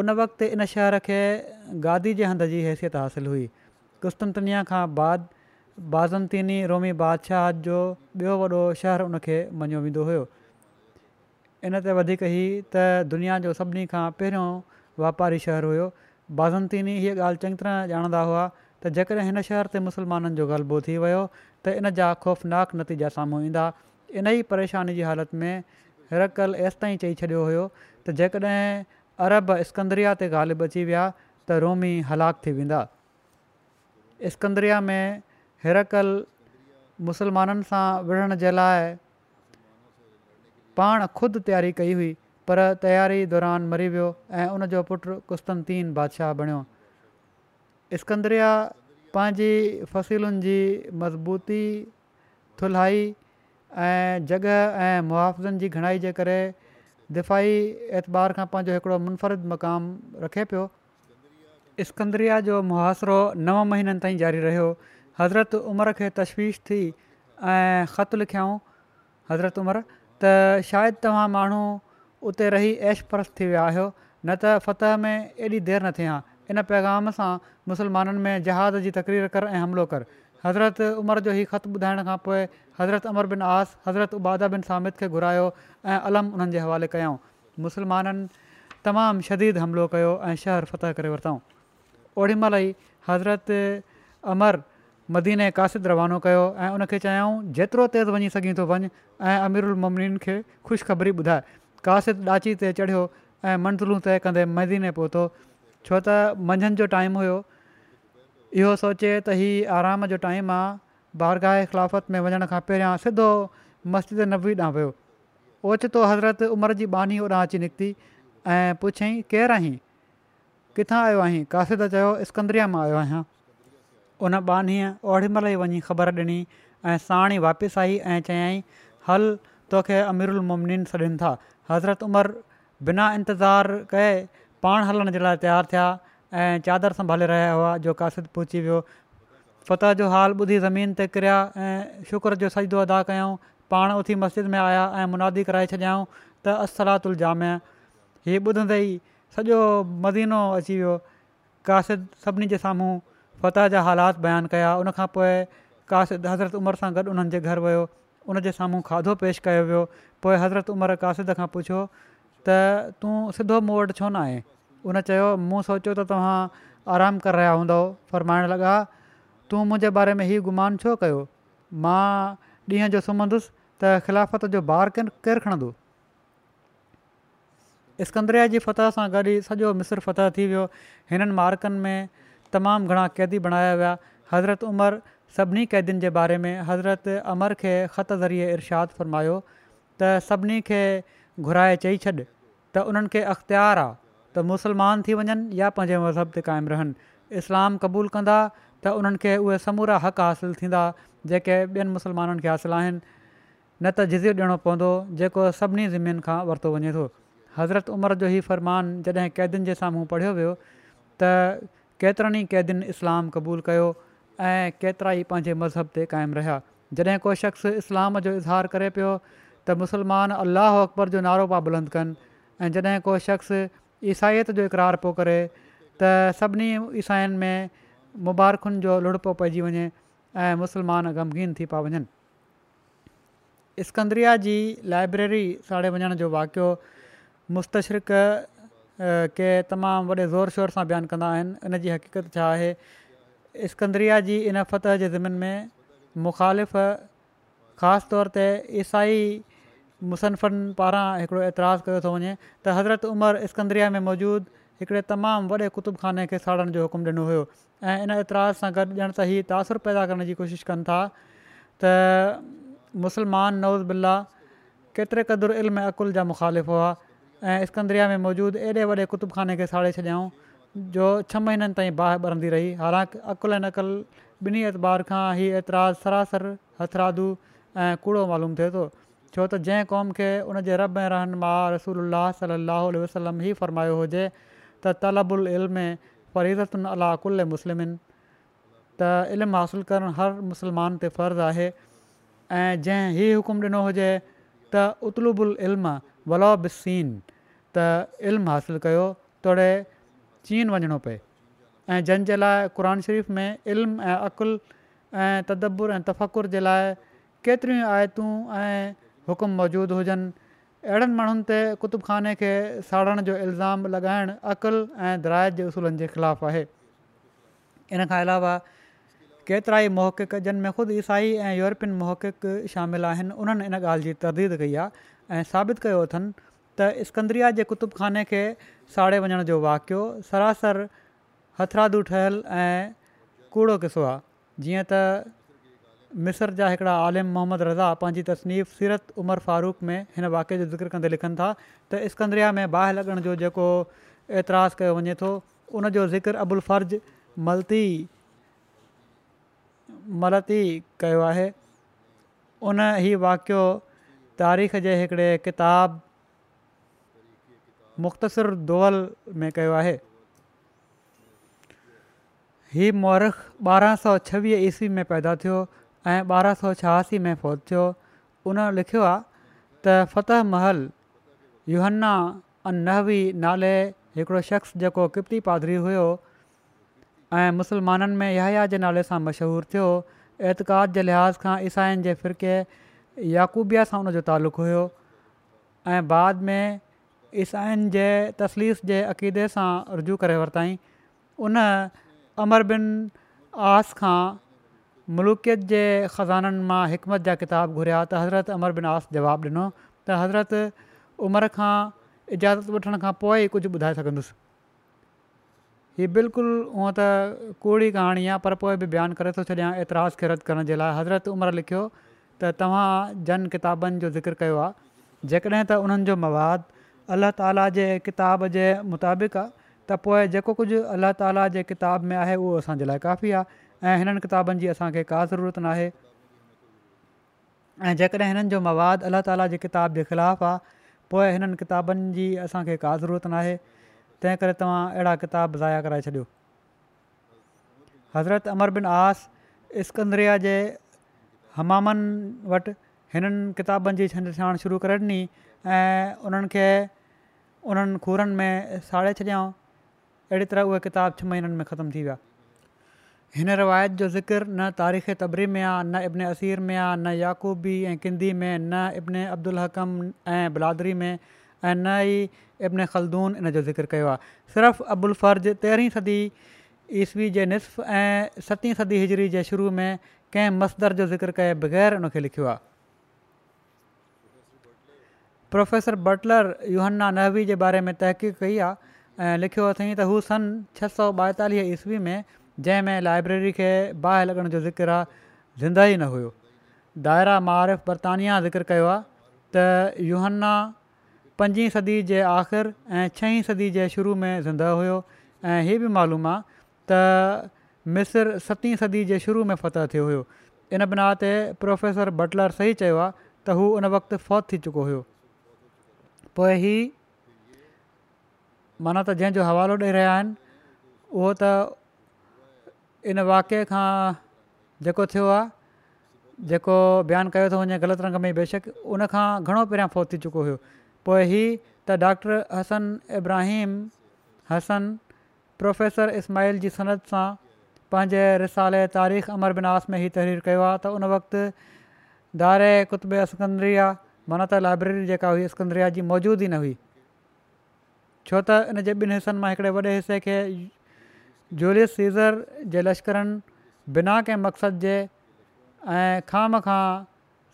उन वक़्ति इन शहर खे गादी जे हंध जी हैसियत हासिलु हुई कुस्तनतनिया खां बाद बाज़ंतीनी रोमी बादशाह जो ॿियो वॾो शहर उन खे मञियो वेंदो हुयो इनते वधीक ई त दुनिया जो सभिनी खां पहिरियों वापारी शहरु हुयो बाज़ंतीनी हीअ ॻाल्हि चङी तरह ॼाणंदा हुआ त जेकॾहिं हिन शहर ते मुसलमाननि जो ग़लबो थी वियो त इन जा ख़ौफ़नाक नतीजा साम्हूं ईंदा इन ई परेशानी जी हालति में हिरकल एसिताईं चई छॾियो हुयो त जेकॾहिं अरब स्कंदरिया ते गालिब अची विया त रोमी हलाक थी वेंदा स्कंद्रिया में हिरकल मुसलमाननि सां विढ़ण जे लाइ पाण ख़ुदि तयारी कई हुई पर तयारी दौरान मरी वियो ऐं उनजो पुटु कुस्तनतीन बादशाह बणियो स्कंद्रिया पंहिंजी फ़सीलुनि जी मज़बूती थुल्हाई ऐं जॻह ऐं मुआवज़नि जी घणाई जे करे दिफ़ाई एतबार खां पंहिंजो हिकिड़ो मुनफ़रिद मुनफरिदु रखे पियो इस्कंदरिया जो मुहाज़िरो नव महीननि ताईं जारी रहियो हज़रत उमिरि खे तशवीश थी ऐं ख़तु लिखियाऊं हज़रत उमिरि त शायदि तव्हां माण्हू उते रही ऐश परस थी विया आहियो न त फतह में एॾी देरि न थिए हा इन पैगाम सां मुसलमाननि में जहाद जी तकरीर कर ऐं हमिलो कर हज़रत उमर जो ई ख़तु ॿुधाइण खां पोइ हज़रत अमर बिन आस हज़रत उबादा बिन सामिद खे घुरायो ऐं अलम उन्हनि जे हवाले कयाऊं मुसलमाननि तमामु शदीद हमिलो कयो ऐं शहर फ़तह करे वरितऊं ओॾीमहिल ई हज़रत अमर मदीने कासिद रवानो कयो ऐं उनखे चयाऊं जेतिरो तेज़ वञी सघी थो वञु ऐं अमिर उलमनीन खे ख़ुशिख़बरी ॿुधाए कासित ॾाची ते चढ़ियो ऐं मंज़िलूं तइ कंदे मदीने पहुतो छो त मंझंदि जो टाइम हुयो इहो सोचे त हीउ आराम जो टाइम आहे बारगाह ख़िलाफ़त में वञण खां पहिरियां सिधो मस्जिद नबी ॾांहुं वियो ओचितो हज़रत उमिरि जी बानी होॾां अची निकिती ऐं पुछियईं केरु आहीं किथां आयो आहीं कासिद चयो स्कंद्रिया मां आयो आहियां उन बानीअ ओड़ी महिल ई वञी ख़बर ॾिनी ऐं साणी वापसि आई ऐं चयई हल तोखे अमीरुल मुमनिन सॾनि था हज़रत उमिरि बिना इंतज़ारु कए पाण हलण जे लाइ तयारु थिया ऐं चादर संभाले रहिया हुआ जो कासिद पहुची वियो फ़तह जो हाल ॿुधी ज़मीन ते किरिया ऐं शुक्र जो सजदो अदा कयऊं पाण उथी मस्जिद में आया ऐं मुनादी कराए छॾियाऊं त असलातुल जाम हीअ ॿुधंदे ई सॼो मदीनो अची वियो कासिद सभिनी जे साम्हूं फतह जा हालात बयानु कया उनखां पोइ कासिद हज़रत उमिरि सां गॾु उन्हनि जे घरु वियो उनजे साम्हूं खाधो पेश कयो वियो पोइ हज़रत उमिरि कासिद खां पुछियो त तूं सिधो मूं वटि छो न आहे उन चयो मूं सोचियो त तव्हां आरामु करे रहिया हूंदव फरमाइण लॻा तूं मुंहिंजे बारे में हीउ गुमान छो कयो मां ॾींहं जो सुम्हंदुसि त ख़िलाफ़त जो बार किन केरु खणंदो स्कंद्रेया जी फत सां गॾु ई सॼो मिस्र फतह थी वियो हिननि मार्कनि में तमामु घणा क़ैदी बणाया विया हज़रत उमर सभिनी क़ैदीनि जे बारे में हज़रत अमर खे ख़त ज़रिए इर्शाद फरमायो त सभिनी खे घुराए चई छॾ त उन्हनि खे अख़्तियारु आहे त मुसलमान थी वञनि या पंहिंजे मज़हब ते क़ाइमु रहनि इस्लाम क़बूलु कंदा त उन्हनि खे उहे समूरा हक़ हासिलु थींदा जेके ॿियनि मुसलमाननि खे हासिलु आहिनि न त जज़ीर ॾियणो पवंदो जेको सभिनी ज़िमनि खां वरितो वञे थो हज़रत उमर जो ई फ़रमान जॾहिं क़ैदियुनि जे साम्हूं पढ़ियो वियो त केतिरनि ई क़ैदियुनि इस्लाम क़बूलु कयो ऐं केतिरा ई पंहिंजे मज़हब ते क़ाइमु रहिया जॾहिं को शख़्स इस्लाम जो इज़हार करे पियो त मुसलमान अलाह अकबर जो नारो पिया बुलंद कनि ऐं जॾहिं को शख़्स ईसाईअ जो इक़रार पियो करे त सभिनी ईसाईनि में मुबारकुनि जो लुड़पो पइजी वञे ऐं मुस्लमान ग़मीन थी पिया वञनि स्कंद्रिया जी लाइब्रेरी साड़े वञण जो वाक़ियो मुस्तशरक के तमामु वॾे ज़ोर शोर सां बयानु कंदा आहिनि इन जी हक़ीक़त छा आहे स्कंद्रिया जी इनफ़त जे ज़िमिन में मुख़ालिफ़ ख़ासि तौर ते ईसाई मुसनफ़नि पारां हिकिड़ो एतिराज़ु कयो थो वञे त हज़रत उमिरि इस्कंदरिया में मौजूदु हिकिड़े तमामु वॾे कुतुब ख़ाने खे साड़ण जो हुकुम ॾिनो हुयो ऐं इन एतिराज़ सां गॾु ॼण त हीअ तासुरु पैदा करण जी कोशिशि कनि था त मुसलमान नओज़ बिल्ला केतिरे क़दुरु इल्म अक़ुल जा मुख़ालिफ़ हुआ ऐं इस्कंदरिया में मौजूदु एॾे वॾे कुतुब ख़ाने खे साड़े छॾियाऊं जो छह महीननि ताईं बाह ॿरंदी रही हालांकि अक़ुल ऐं नक़ल ॿिन्ही एतबार खां ई एतिराज़ु सरासर हथरादू ऐं कूड़ो मालूम थिए थो छो त जंहिं क़ौम खे उनजे रब ऐं रहन माउ रसूल सलाहु वसलम ई फ़रमायो हुजे त तलबु अलरी अला अक़ुलु मुस्लिमनि त इल्मु हासिलु करणु हर मुसलमान ते फ़र्ज़ु आहे ऐं जंहिं हीउ हुकुमु ॾिनो हुजे त उतलुबु अलोबिस त इल्मु हासिलु कयो तोड़े चीन वञणो पए ऐं जंहिंजे लाइ क़ुर शरीफ़ में इल्मु ऐं अक़ुलु ऐं तदबुर ऐं तफ़क़ुर जे लाइ केतिरियूं आयतूं ऐं हुकुम मौजूदु हुजनि अहिड़नि माण्हुनि ते कुतुब ख़ाने खे साड़ण जो इल्ज़ाम लॻाइणु अक़ुल ऐं दराइ जे उसूलनि जे ख़िलाफ़ु आहे इनखां अलावा केतिरा ई मोहकिक जिन में ख़ुदि ईसाई ऐं यूरोपियन मोहिक़ु शामिल आहिनि उन्हनि इन ॻाल्हि जी तरदीद कई आहे ऐं साबित कयो अथनि त स्कंद्रिया जे कुतुब ख़ाने खे साड़े वञण जो वाक़ियो सरासर हथरादू ठहियलु ऐं कूड़ो किसो आहे जीअं त मिस्र जा हिकिड़ा आलिम मोहम्मद रज़ा पंहिंजी तसनीफ सीरत उमर फारूक में हिन वाक्य जो ज़िक्र कंदे लिखनि था त स्कंद्रिया में बाहि लॻण जो जेको एतिराज़ु कयो वञे थो उन जो ज़िक्र अबुल फ़र्ज़ मलती मलती कयो आहे उन हीउ वाक़ियो तारीख़ जे हिकिड़े किताब मुख़्तसिर दौल में कयो आहे हीउ महरख ॿारहं सौ छवीह ईस्वी में पैदा थियो ऐं ॿारहं सौ छहासी में फ़ौज थियो उन लिखियो आहे त महल युहन्ना अनहवी नाले हिकिड़ो शख़्स जेको कृप्ति पादरी हुयो ऐं मुसलमाननि में यया जे नाले सां मशहूरु थियो एतक़ाद जे लिहाज़ खां ईसाइन जे फ़िरक़े याक़ूबिया सां उनजो तालुक़ु हुयो ऐं बाद में ईसाइन जे तसलीस जे अक़ीदे सां रुजू करे वरितई उन अमर बिन आस खां मुल्कियत जे ख़ज़ाननि मां हिकमत जा किताब घुरिया त हज़रत अमर आस जवाबु ॾिनो त हज़रत उमिरि खां इजाज़त वठण खां पोइ कुझु ॿुधाए सघंदुसि हीउ बिल्कुलु त कूड़ी कहाणी आहे पर पोइ बि बयानु करे थो छॾियां ऐतराज़ खे करण जे लाइ हज़रत उमिरि लिखियो त तव्हां जन किताबनि जो ज़िक्र कयो आहे जेकॾहिं त उन्हनि जो मवादु अलाह ताला जे किताब जे मुताबिक़ आहे त पोइ जेको कुझु अलाह ताला जे किताब में आहे उहो असांजे लाइ काफ़ी आहे ऐं हिननि किताबनि जी असांखे का ज़रूरत न आहे ऐं जेकॾहिं हिननि जो मवाद अलाह ताला जे किताब जे ख़िलाफ़ु आहे पोइ हिननि किताबनि जी असांखे का ज़रूरत नाहे तंहिं करे तव्हां अहिड़ा किताब ज़ाया कराए छॾियो हज़रत अमर बिन आस इस्कंदरिया जे हमामनि वटि हिननि किताबनि जी छंडछाण शुरू करे ॾिनी ऐं उन्हनि खे उन्हनि खूरनि में साड़े छॾियाऊं अहिड़ी तरह उहे किताब छह महीननि में ख़तमु थी विया हिन रिवायत जो ज़िक्र न तारीख़ तबरी में आहे न इब्न असीर में आहे न याक़ूबी ऐं किंदी में न इब्न अब्दुलम ऐं बिलादरी में ऐं न ई इब्न ख़ल्दून इन जो ज़िकिर कयो आहे सिर्फ़ु अब्दुल फ़र्ज़ु तेरहीं सदी ईस्वी जे नफ़ु ऐं सतीं सदी हिजरी जे शुरू में कंहिं मसदर जो ज़िक्र कये बग़ैर उनखे लिखियो आहे प्रोफ़ेसर बटलर युहन्ना नहवी जे बारे में तहक़ीक़ कई आहे ऐं लिखियो अथई त हू सन छह सौ ॿाएतालीह ईस्वी में जंहिंमें लाइब्रेरी खे ॿाहिरि लॻण जो ज़िक्र ज़िंदा ई न हुयो दायरा मारिफ़ बर्तानिया ज़िक्र कयो आहे त युहन्ना पंजी सदी जे आख़िर ऐं छहीं सदी जे शुरू में ज़िंदा हुयो ऐं हीअ बि मालूम आहे त मिस्र सतीं सदी जे शुरू में फ़तहु थियो हुयो इन बिना ते प्रोफेसर बटलर सही चयो आहे त हू उन वक़्तु फ़ौत थी चुको हुयो पोइ ही माना त जंहिंजो हवालो ॾेई रहिया आहिनि उहो त इन वाक़े खां जेको थियो आहे जेको बयानु कयो थो वञे ग़लति रंग में बेशक उन खां घणो पहिरियां फोत थी चुको हुयो पोइ ही त डॉक्टर हसन इब्राहिम हसन प्रोफेसर इस्माइल जी सनत सां पंहिंजे रिसाले तारीख़ अमर बिनास में ही तहरीर कयो आहे त उन वक़्ति दारे कुतुब स्कंद्रिया माना त लाइब्रेरी जेका हुई स्कंदरिया जी मौजूद ई न हुई छो त इन जे ॿिनि हिसनि मां हिकिड़े वॾे हिसे खे जूलियस सीज़र जे लश्करनि बिना कंहिं मक़सद जे ऐं ख़ाम खां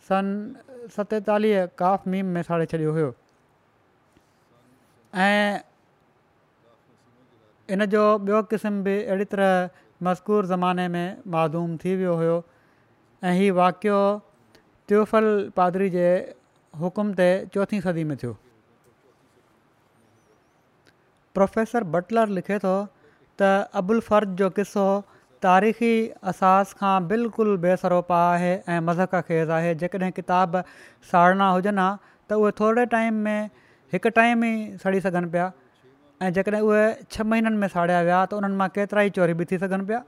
सन सतेतालीह काफ़ मीम में साड़े छॾियो हुयो इन जो ॿियो क़िस्म बि अहिड़ी तरह मज़कूर ज़माने में मादूम थी वियो हुयो ऐं हीउ वाक़ियो त्यूफल पादरी जे हुकुम ते चोथीं सदी में थियो प्रोफेसर बटलर लिखे थो त अबुल फर्ज़ जो किसो तारीख़ी असास खां बिल्कुलु बेसरोपा आहे ऐं मज़क ख़ैज़ आहे जेकॾहिं किताब साड़ना हुजनि हा त उहे थोरे टाइम में हिकु टाइम ई सड़ी सघनि पिया ऐं जेकॾहिं उहे छह महीननि में साड़िया विया त उन्हनि मां केतिरा ई चोरी बि थी सघनि पिया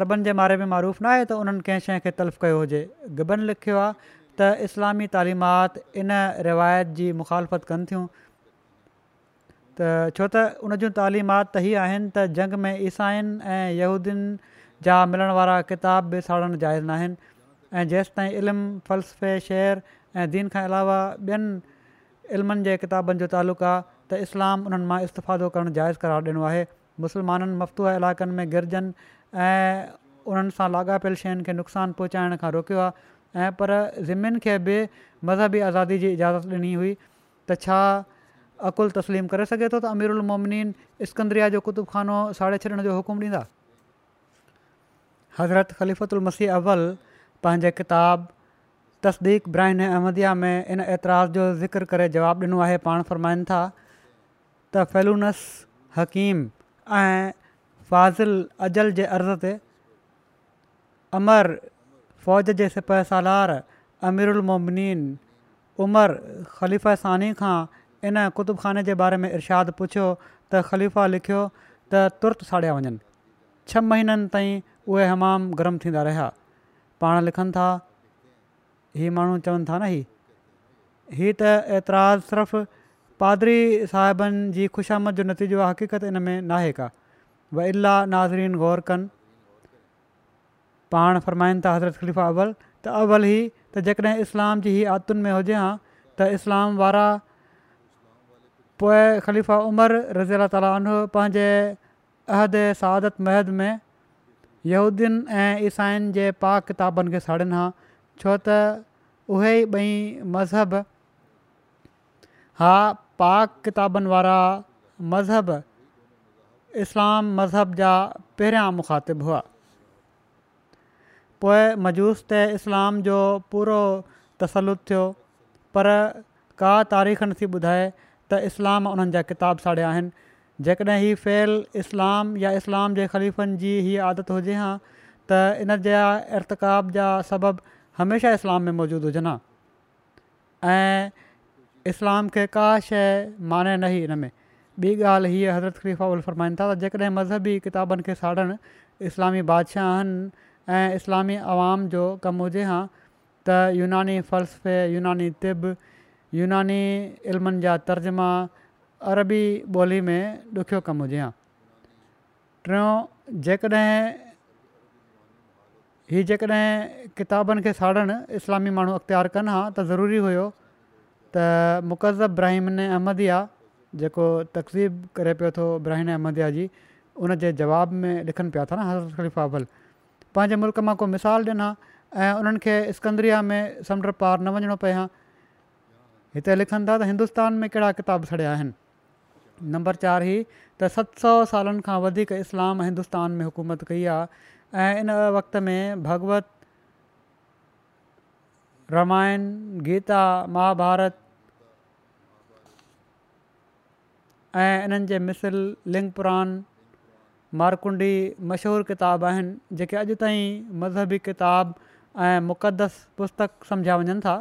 अरबनि जे बारे में मरूफ़ न आहे त उन्हनि कंहिं शइ खे तल्फ़ु कयो हुजे गिबन लिखियो आहे त इस्लामी तालिमात इन रिवायत जी मुखालफ़त कनि थियूं छो त उन जूं तालीमात त इहे आहिनि त जंग में ईसाइनि ऐं यहूदियुनि जा मिलण वारा किताब बि साड़णु जाइज़ न आहिनि ऐं जेसि ताईं इल्मु फ़लसफ़े शेर ऐं दीन खां अलावा ॿियनि इल्मनि जे किताबनि जो तालुक़ु आहे त इस्लाम उन्हनि मां इस्तफादो करणु जाइज़ करार ॾिनो आहे मुस्लमाननि मफ़्तूहा इलाइक़नि में गिरजनि ऐं उन्हनि सां लाॻापियल शयुनि खे नुक़सानु पहुचाइण खां रोकियो आहे ऐं पर ज़िमिन खे बि मज़हबी आज़ादी जी इजाज़त ॾिनी हुई त छा अकुल तस्लीम करे सघे थो त अमिर उलमोमिन स्कंद्रिया जो कुतुब ख़ानो साढे छॾिण जो हुकुम ॾींदा हज़रत ख़लीफ़तु उलमसीह अवल पंहिंजे किताब तस्दीक़्राहिन ऐं अहमदिया में इन ऐतराज़ु जो ज़िक्र करे जवाबु ॾिनो आहे पाण फ़रमाइनि था त फेलूनस हकीम ऐं फ़ाज़िल अजल जे अर्ज़ ते अमर फ़ौज जे सिपह सालार अमिरलमोमिन उमर ख़लीफ़ानी खां इन कुतुब ख़ाने जे बारे में इरशादु पुछियो त ख़लीफ़ा लिखियो त तुर्त साड़िया वञनि छह महीननि ताईं उहे हमाम गरम थींदा रहिया पाण लिखनि था हीअ माण्हू चवनि था न ही हीअ त एतिरा सिर्फ़ु पादरी साहिबनि जी ख़ुशामद जो नतीजो आहे हक़ीक़त इन में नाहे का व इला नाज़रीन ग़ौर कनि पाण फ़रमाइनि था हज़रत ख़लीफ़ा अवल त अवल ई त जेकॾहिं इस्लाम जी हीअ आदुनि में हुजे हा त इस्लाम वारा पोइ ख़लीफ़ा उमर रज़ी اللہ त उन पंहिंजे अहद सादत महद में یہودین ऐं ईसाइनि जे पाक किताबनि खे साड़ीनि हा छो त उहे ॿई मज़हब हा पाक किताबनि वारा मज़हब इस्लाम मज़हब जा पहिरियां मुखातिबु हुआ पोइ मजूस ते इस्लाम जो पूरो तसल थियो पर का तारीख़ नथी ॿुधाए त इस्लाम उन्हनि जा किताब साड़िया आहिनि जेकॾहिं हीअ फैल इस्लाम या इस्लाम जे ख़लीफ़नि जी हीअ आदत हुजे हां त इन जा इर्तका जा सबबु हमेशह इस्लाम में मौजूदु हुजनि हां ऐं इस्लाम खे का शइ माने न ई इन में ॿी ॻाल्हि हीअ हज़रत ख़लीफ़ा उल फरमाइनि था त जेकॾहिं मज़हबी किताबनि खे साड़नि इस्लामी बादशाह आहिनि इस्लामी आवाम जो कमु हुजे हां त यूनानी फ़लसफ़े यूनानी यूनानी इल्मनि जा तर्जमा अरबी ॿोली में ॾुखियो कमु हुजे हां टियों जेकॾहिं ही जेकॾहिं किताबनि खे साड़णु इस्लामी माण्हू अख़्तियार कनि हा त ज़रूरी हुयो त मुक़ज़ब ब्राहिमन अहमदिया जेको तक़सीब करे पियो थो ब्राहिन अहमदिया जी उन जे जवाब में लिखनि पिया था न अबल पंहिंजे मुल्क़ मां को मिसाल ॾिना ऐं उन्हनि स्कंद्रिया में समुंड पार न वञिणो पए हा हिते लिखनि था त हिंदुस्तान में कहिड़ा किताब छॾिया आहिनि नंबर चारि ई त सत सौ सालनि खां वधीक इस्लाम हिंदुस्तान में हुकूमत कई आहे ऐं इन वक़्त में भगवत रामायण गीता महाभारत ऐं इन्हनि जे मिसिल लिंकपुरान मारकुंडी मशहूरु किताब आहिनि जेके अॼु ताईं मज़हबी किताब ऐं मुक़दस पुस्तक सम्झिया वञनि था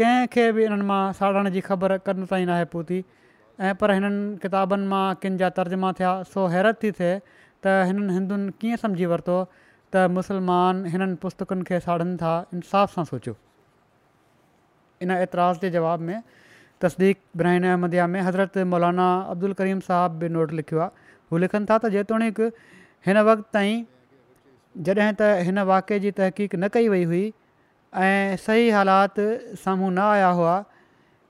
कंहिंखे बि इन्हनि मां साड़ण जी ख़बर कनि ताईं नाहे पुती ऐं पर हिननि किताबनि मां किन जा तर्जमा थिया सो हैरत थी थिए त हिननि हिंदुनि कीअं सम्झी वरितो त मुसलमान हिननि पुस्तकुनि खे साड़नि था इंसाफ़ सां सोचियो इन एतिराज़ु जे जवाब में तस्दीक ब्राहिन अहमद में हज़रत मौलाना अब्दुल करीम साहब बि नोट लिखियो आहे हू लिखनि था त जेतोणीकि हिन वक़्तु ताईं जॾहिं त हिन वाक़े जी तहक़ीक़ न कई वई हुई ऐं सही हालात साम्हूं न आया हुआ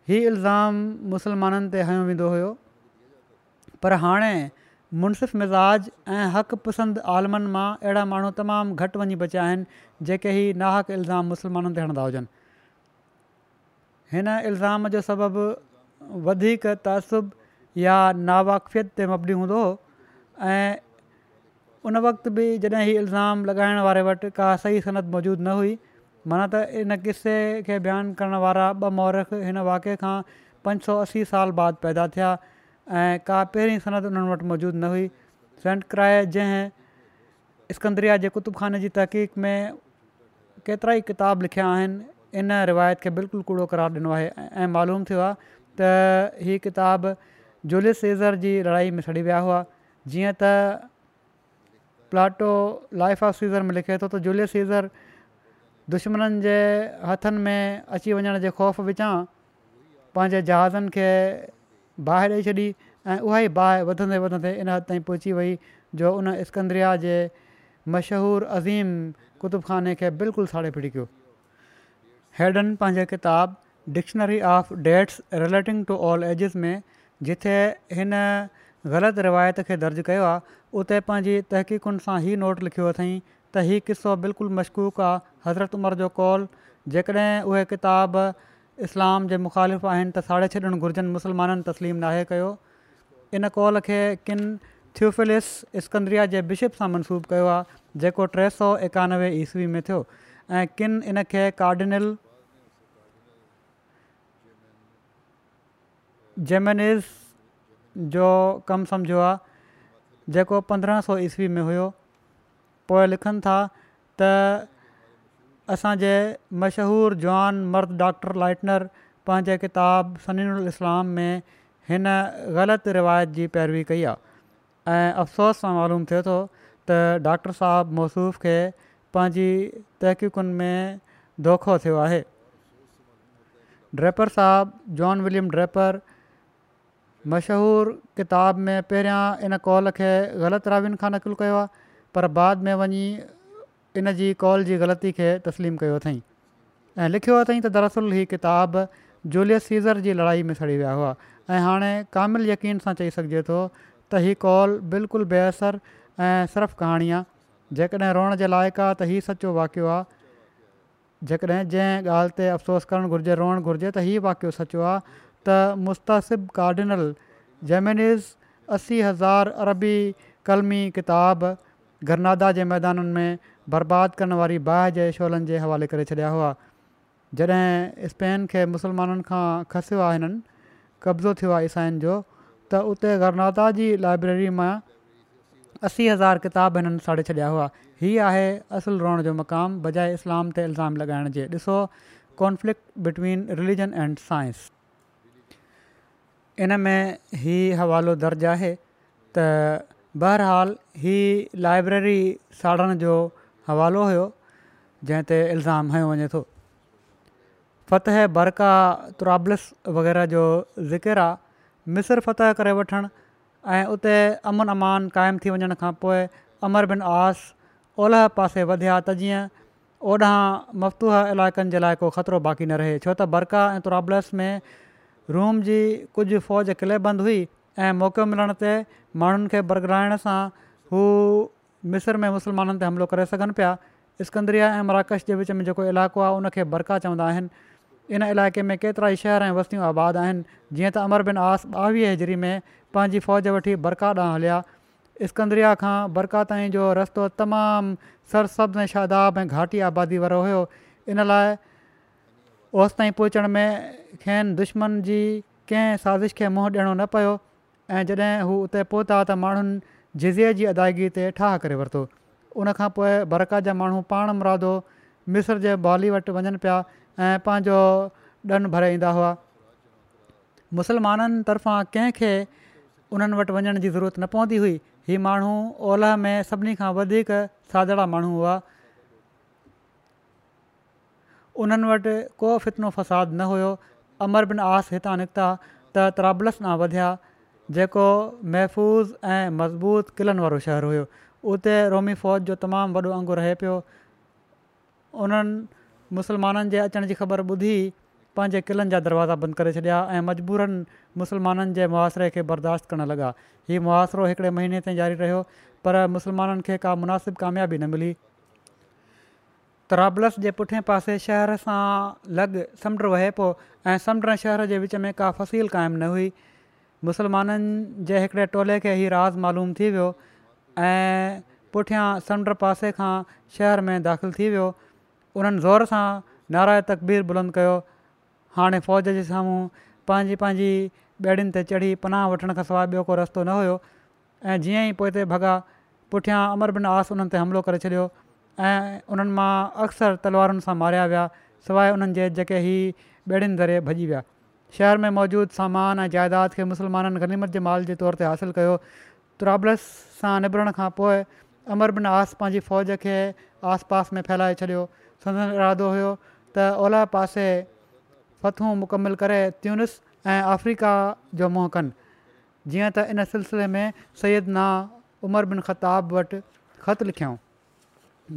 हीअ इल्ज़ाम मुस्लमाननि ते हयो वेंदो हुयो पर हाणे मुनसिफ़ मिज़ाज ऐं हक़ पसंद आलमनि मां अहिड़ा माण्हू तमामु घटि वञी बचिया आहिनि जेके ही नाहक इल्ज़ाम मुस्लमाननि ते हणंदा हुजनि हिन इल्ज़ाम जो सबबु वधीक तासुबु या नावाकफ़ियत ते मबनी हूंदो उन वक़्त बि जॾहिं हीउ इल्ज़ाम लॻाइण वारे वटि का सही सनत मौजूदु न हुई माना त इन क़िसे खे बयानु करण वारा ॿ मौरख हिन वाक़े खां पंज सौ असी साल बाद पैदा थिया ऐं का पहिरीं सनत उन्हनि वटि मौजूदु न हुई फ्रेंट क्राए जंहिं स्कंद्रिया जे कुतुब ख़ान जी तहक़ीक़ में केतिरा ई किताब लिखिया आहिनि इन रिवायत खे बिल्कुलु कूड़ो करार ॾिनो आहे ऐं मालूम थियो आहे त हीअ किताबु जुलियस सेज़र जी लड़ाई में सड़ी विया हुआ जीअं त प्लाटो लाइफ ऑफ सीज़र में लिखे थो त दुश्मन जे हथनि में अची वञण जे ख़ौफ़ विचां पंहिंजे जहाज़नि खे बाहि ॾेई छॾी ऐं उहा ई बाहि वधंदे वधंदे इन हद ताईं पहुची वई जो उन स्कंद्रिया जे मशहूरु अज़ीम कुतुब ख़ाने खे बिल्कुलु साड़े फिड़ी कयो हैडनि पंहिंजा किताब dictionary of dates relating to all ages में जिथे हिन ग़लति रिवायत खे दर्ज कयो आहे उते पंहिंजी तहक़ीक़ुनि सां ई नोट लिखियो अथई त हीउ किसो बिल्कुलु मशकूक आहे हज़रत उमर जो कौल जेकॾहिं उहे किताब इस्लाम जे मुख़ालिफ़ आहिनि त साढे छॾण घुरिजनि मुस्लमाननि तस्लीम नाहे कयो इन कौल खे किन थ्यूफेलिस इस्कंद्रिया जे बिशिप सां मनसूबो कयो आहे जेको टे सौ एकानवे ईस्वी में थियो ऐं किन इन खे कार्डिनल जेमेनेज़ जो कमु सम्झो आहे जेको पंद्रहं सौ ईस्वी में हुयो पोइ लिखनि था असांजे मशहूरु जवान मर्द डॉक्टर लाइटनर पंहिंजे किताबु सनील इस्लाम में हिन ग़लति रिवायत जी पैरवी कई आहे अफ़सोस सां मालूम थिए थो त डॉक्टर साहबु मौसूफ़ खे पंहिंजी तहक़ीक़ुनि में धोखो थियो आहे ड्रैपर साहिबु जॉन विलियम ड्रैपर मशहूरु किताब में पहिरियां इन कॉल खे ग़लति रावियुनि खां नकुलु कयो आहे पर बाद में वञी इन जी कॉल जी ग़लती खे तस्लीम कयो अथई ऐं लिखियो अथई त दरअसल हीअ किताबु जूलियस सीज़र जी लड़ाई में सड़ी विया हुआ ऐं हाणे कामिल यकीन सां चई सघिजे थो त हीअ कॉल बिल्कुलु बेअसर ऐं सिर्फ़ु कहाणी आहे जेकॾहिं रोअण जे लाइक़ु आहे त हीअ सचो वाक़ियो आहे जेकॾहिं जंहिं ॻाल्हि ते अफ़सोसु करणु घुरिजे रोअणु घुरिजे त इहो वाक़ियो सचो आहे त मुस्तिबु कार्डिनल जेमिनिज़ असी हज़ार अरबी कलमी किताबु गरनादा जे मैदाननि में बर्बादु करण वारी बाहि जे शोलनि जे हवाले करे छॾिया हुआ जॾहिं स्पेन खे मुसलमाननि खां खसियो आहे हिननि कब्ज़ो थियो आहे ईसाइनि जो त उते गरनाता जी लाइब्रेरी मां असी हज़ार किताब हिननि साड़े छॾिया हुआ हीअ आहे असुलु रोअण जो मक़ाम बजाए इस्लाम ते इल्ज़ाम लॻाइण जे ॾिसो conflict between religion and science in में हीउ हवालो दर्ज आहे त बहरहाल हीअ लाइब्रेरी साड़ण जो हवालो हुयो जंहिं ते इल्ज़ाम हयो वञे थो फ़तह बरका तुराबलस वग़ैरह जो ज़िकिर आहे मिस्र फ़तह करे वठणु ऐं अमन अमान क़ाइमु थी वञण खां पोइ अमर बिन आस ओलह पासे वधिया त जीअं ओॾा मफ़तूह इलाइक़नि जे लाइ को ख़तरो बाक़ी न रहे छो त बरका ऐं तुराबलस में रूम जी कुझु फ़ौज किले किलेबंदि हुई ऐं मौक़ो मिलण ते माण्हुनि खे बरगड़ाइण सां हू मिस्र में मुस्लमाननि ते हमिलो करे सघनि पिया स्कंदरिया ऐं मराकश जे विच में जेको इलाइक़ो आहे उनखे बरक़ा चवंदा आहिनि इन इलाइक़े में केतिरा ई शहर ऐं वस्तियूं आबाद आहिनि जीअं त बिन आस ॿावीह हेजरी में पंहिंजी फ़ौज वठी बरक़ा ॾांहुं हलिया स्कंदरिया खां बरक़ाताईं जो रस्तो तमामु सरसब ऐं शादा ऐं घाटी आबादी वारो हुयो इन लाइ ओसि ताईं पहुचण में खेनि दुश्मन जी कंहिं साज़िश खे मुंहुं ॾियणो न पियो ऐं जॾहिं हू उते पहुता त माण्हुनि जिज़िया जी अदायगी ते ठाह करे वरितो उनखां पोइ बरका जा माण्हू पाण मुरादो मिस्र जे बॉली वटि वञनि पिया ऐं पंहिंजो ॾन हुआ मुसलमाननि तरफ़ां कंहिंखे उन्हनि वटि वञण जी ज़रूरत न पवंदी हुई हीअ माण्हू ओलह में सभिनी खां वधीक सादड़ा माण्हू हुआ उन्हनि वटि को फितनो फ़साद न हुयो अमर बिन आस हितां निकिता त त्राबलस न वधिया जेको महफ़ूज़ ऐं मज़बूत क़िलनि वारो शहरु हुयो उते रोमी फ़ौज जो तमामु वॾो अंगुरु रहे पियो उन्हनि मुसलमाननि जे अचण जी ख़बर ॿुधी पंहिंजे क़िलनि जा दरवाज़ा बंदि करे छॾिया ऐं मजबूरनि मुसलमाननि जे मुआसरे खे बर्दाश्त करणु लॻा हीउ मुआासिरो हिकिड़े महीने ताईं जारी रहियो पर मुसलमाननि खे का मुनासिबु कामयाबी न मिली तराबलस जे पुठियां पासे शहर सां लॻ समुंड वहे पियो ऐं समुंड शहर जे विच में का फ़सील क़ाइमु न हुई मुसलमाननि जे हिकिड़े टोले खे ई राज़ मालूम थी वियो ऐं पुठियां समुंड पासे खां शहर में दाख़िलु थी वियो उन्हनि ज़ोर सां नाराय तकबीर बुलंद कयो हाणे फ़ौज जे साम्हूं पंहिंजी पंहिंजी ॿेड़ियुनि ते चढ़ी पनाह वठण खां सवाइ ॿियो को रस्तो न हुयो ऐं जीअं ई पोइ भॻा पुठियां अमर बिनास उन्हनि ते हमिलो करे छॾियो ऐं उन्हनि मां अक्सर तलवारुनि सां मारिया विया सवाइ उन्हनि जे जेके ज़रिए भॼी विया शहर में मौजूदु सामान ऐं जाइदाद खे मुसलमाननि गनीमत जे माल जे तौर ते हासिलु कयो त्राबलस सां निबरण खां पोइ अमर बिन आस पंहिंजी फ़ौज खे आस पास में फैलाए छॾियो संदर इरादो हुयो त ओला पासे फतूं मुकमल करे त्यूनस ऐं अफ्रीका जो मुंहं कनि जीअं त इन सिलसिले में सैद ना उमर बिन ख़ताब वटि ख़त लिखियऊं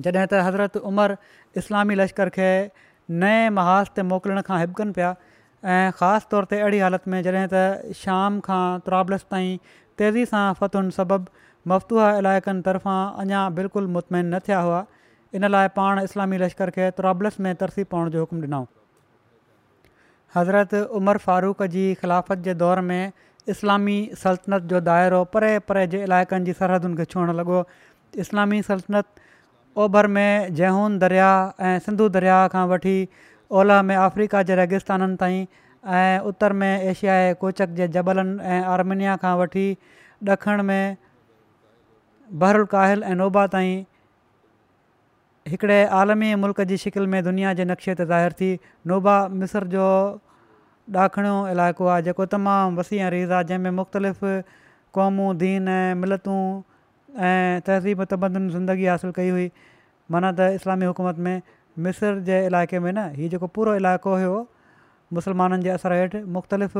जॾहिं त हज़रत उमर इस्लामी लश्कर खे नए महाज़ ते मोकिलण खां हिब कनि पिया ऐं ख़ासि तौर ते अहिड़ी हालति में जॾहिं त शाम खां त्राबलस ताईं तेज़ी सां फ़तुन सबबि मफ़तूहा इलाइक़नि तरफ़ां अञा बिल्कुलु मुतमिन न थिया हुआ इन लाइ पाण इस्लामी लश्कर खे त्राबलस में तरसी पवण जो हुकुमु ॾिनऊं हज़रत उमर फारूक जी ख़िलाफ़त जे दौर में इस्लामी सल्तनत जो दायरो परे परे जे इलाइक़नि जी सरहदुनि खे छुहणु लॻो इस्लामी सल्तनत ओभर में जैहून दरिया ऐं सिंधू दरिया खां वठी ओलह में अफ्रीका जे रेगिस्ताननि ताईं ऐं उत्तर में एशियाई कोचक जे जबलनि ऐं आर्मेनिया खां वठी ॾखिण में बहरुल काहिल ऐं नोबा ताईं हिकिड़े आलमी मुल्क़ जी शिकिल में दुनिया जे नक्शे ते ज़ाहिर थी नोबा मिस्र जो ॾाखिणियो इलाइक़ो आहे जेको तमामु वसी ऐं रीज़ आहे जंहिंमें मुख़्तलिफ़ क़ौमूं दीन ऐं मिलतूं ऐं तहज़ीब तबदन ज़िंदगी हासिलु कई हुई माना त इस्लामी हुकूमत में मिस्र जे इलाइक़े में न हीअ जेको पूरो इलाइक़ो हुयो मुसलमाननि जे असर हेठि मुख़्तलिफ़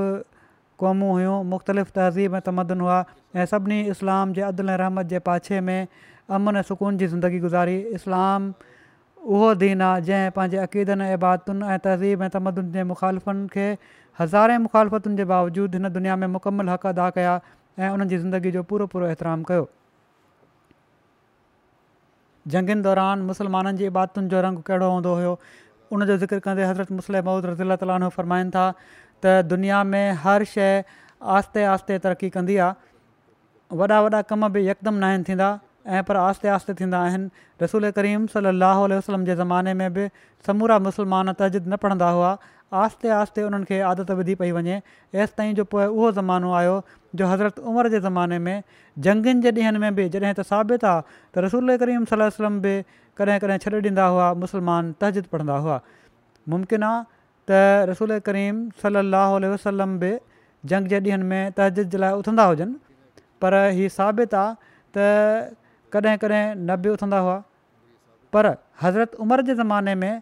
क़ौमूं हुयूं मुख़्तलिफ़ तहज़ीब ऐं तमदन हुआ ऐं सभिनी इस्लाम जे अदल ऐं रहमत जे पाछे में अमन ऐं सुकून जी ज़िंदगी गुज़ारी इस्लाम उहो दीन आहे जंहिं पंहिंजे अक़ीदनि ऐं इबादुनि ऐं तहज़ीब ऐं तमदन जे मुखालिफ़ुनि खे हज़ारे मुखालफ़तुनि जे बावजूदु हिन दुनिया में मुकमल हक़ अदा कया ऐं उन्हनि ज़िंदगी जो पूरो पूरो एतिराम कयो जंगनि दौरान मुसलमाननि जी इबादुनि जो रंग कहिड़ो हूंदो हुयो उन जो ज़िकर कंदे हज़रत मुसल महूद रज़ीला तालो फरमाइनि था त दुनिया में हर शइ आहिस्ते आहिस्ते तरक़ी कंदी आहे वॾा वॾा कम बि यकदमि न आहिनि थींदा ऐं पर आहिस्ते आहिस्ते थींदा आहिनि रसूल करीम सलाहु उल्ह वसलम जे ज़माने में बि समूरा मुसलमान तजिद न पढ़ंदा हुआ आहिस्ते आहिस्ते उन्हनि खे आदत विधी पई वञे ऐसि ताईं जो पोइ उहो ज़मानो आयो जो हज़रत उमिरि जे ज़माने में जंगनि जे ॾींहनि में बि जॾहिं त साबित आहे त रसूल करीम सल वसलम बि कॾहिं कॾहिं छॾे ॾींदा हुआ मुसलमान तहजीद पढ़ंदा हुआ मुमकिन आहे त रसूल करीम साहुल वसलम बि जंग जे ॾींहनि में तहदीद जे लाइ उथंदा हुजनि पर ही साबित आहे त कॾहिं कॾहिं न बि उथंदा हुआ पर हज़रत उमिरि जे ज़माने में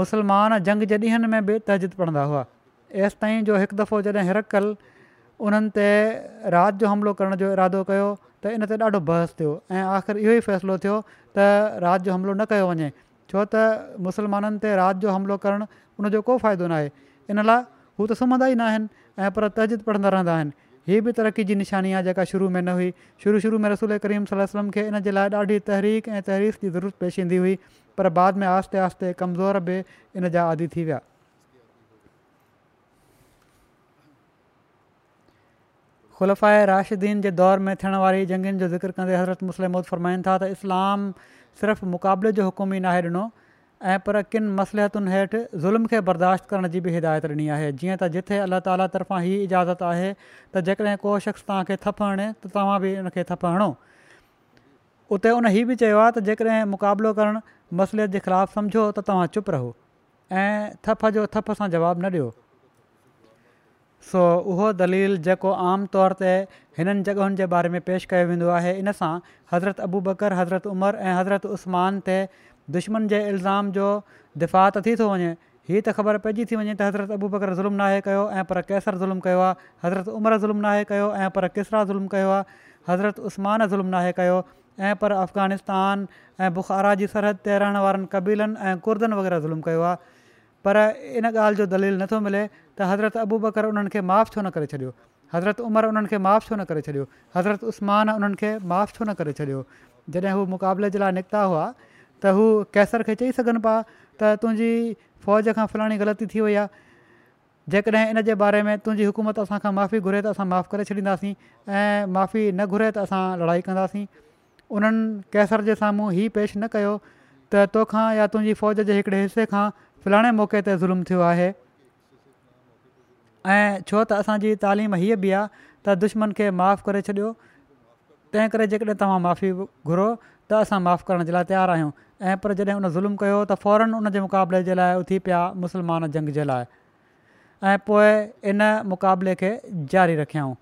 मुसलमान जंग जे ॾींहनि में बि तहजीद पढ़ंदा हुआ एसिताईं जो हिकु दफ़ो जॾहिं हिरकल उन्हनि ते राति जो हमिलो करण जो इरादो कयो त इन ते ॾाढो बहस थियो ऐं आख़िर इहो ई फ़ैसिलो थियो त राति जो हमिलो न कयो वञे छो त मुसलमाननि ते राति जो हमिलो करणु उनजो को फ़ाइदो न आहे इन लाइ हू त सुम्हंदा ई न आहिनि पर तहज़िद पढ़ंदा रहंदा आहिनि हीअ बि तरक़ी जी निशानी आहे जेका शुरू में न हुई शुरू शुरू में रसूल करीम सलम खे इन जे लाइ ॾाढी तहरीक ऐं तहरीक़ जी ज़रूरत पेश ईंदी हुई पर बाद में आहिस्ते आहिस्ते कमज़ोर बि इन जा आदि थी विया खुलफ़ाए राशिदीन जे दौरु में थियण वारी जंगनि जो ज़िक्र कंदे हज़रत मुसलम फ़रमाइनि था त इस्लाम सिर्फ़ु मुक़ाबिले जो हुकुम ई नाहे ॾिनो ऐं पर किन मसलियतुनि हेठि ज़ुल्म खे बर्दाश्त करण जी बि हिदायत ॾिनी आहे जीअं त जिथे अलाह ताला तर्फ़ां हीउ इजाज़त आहे त जेकॾहिं को शख़्स तव्हांखे थप हणे त तव्हां बि उन खे थपु हणो उते उन हीउ बि चयो आहे त जेकॾहिं मुक़ाबिलो करणु मसलत जे ख़िलाफ़ु सम्झो त तव्हां चुप रहो ऐं थप जो थप सां जवाबु न ॾियो सो उहो दलील जेको तौर ते हिननि जॻहियुनि जे बारे में पेश कयो वेंदो आहे इन सां हज़रत अबू बकर हज़रत उमर ऐं हज़रत उसमान ते दुश्मन जे इल्ज़ाम जो दिफ़ा त थी थो वञे हीअ त ख़बर पइजी थी वञे त हज़रत अबू बकर ज़ुल्म नाहे कयो ऐं पर कैसर ज़ुल्म कयो आहे हज़रत उमिरि ज़ुल्म नाहे कयो ऐं पर किसरा ज़ुल्म कयो आहे हज़रत उस्मान ज़ुल्म नाहे कयो ऐं पर अफ़गानिस्तान ऐं बुख़ारा जी सरहद ते रहण वारनि क़बीलनि ऐं कुर्दनि वग़ैरह ज़ुल्म कयो आहे पर इन ॻाल्हि जो दलील नथो मिले त हज़रत अबूबकर उन्हनि खे माफ़ु छो न करे छॾियो हज़रत उमिरि उन्हनि खे माफ़ु छो न करे छॾियो हज़रत उस्मान उन्हनि खे माफ़ु छो न करे छॾियो जॾहिं हू मुक़ाबले जे लाइ निकिता हुआ त हू कैसर खे चई सघनि पिया त तुंहिंजी फ़ौज खां फलाणी ग़लती थी वई आहे जेकॾहिं इन जे बारे में तुंहिंजी हुकूमत असांखां माफ़ी घुरे त असां माफ़ु करे छॾींदासीं ऐं माफ़ी न घुरे त असां लड़ाई कंदासीं उन्हनि कैसर जे साम्हूं हीउ पेश न कयो त तोखां या तुंहिंजी फ़ौज जे हिकिड़े हिसे खां फलाणे मौक़े ते ज़ुल्म थियो आहे ऐं छो त असांजी तालीम हीअ बि आहे त दुश्मन खे माफ़ु करे छॾियो तंहिं करे जेकॾहिं तव्हां माफ़ी घुरो त असां माफ़ु करण जे लाइ तयारु आहियूं ऐं पर जॾहिं हुन ज़ुल्म कयो त फौरन उन जे मुक़ाबले जे लाइ उथी पिया मुसलमान जंग जे लाइ ऐं पोइ इन मुक़ाबले खे जारी रखियाऊं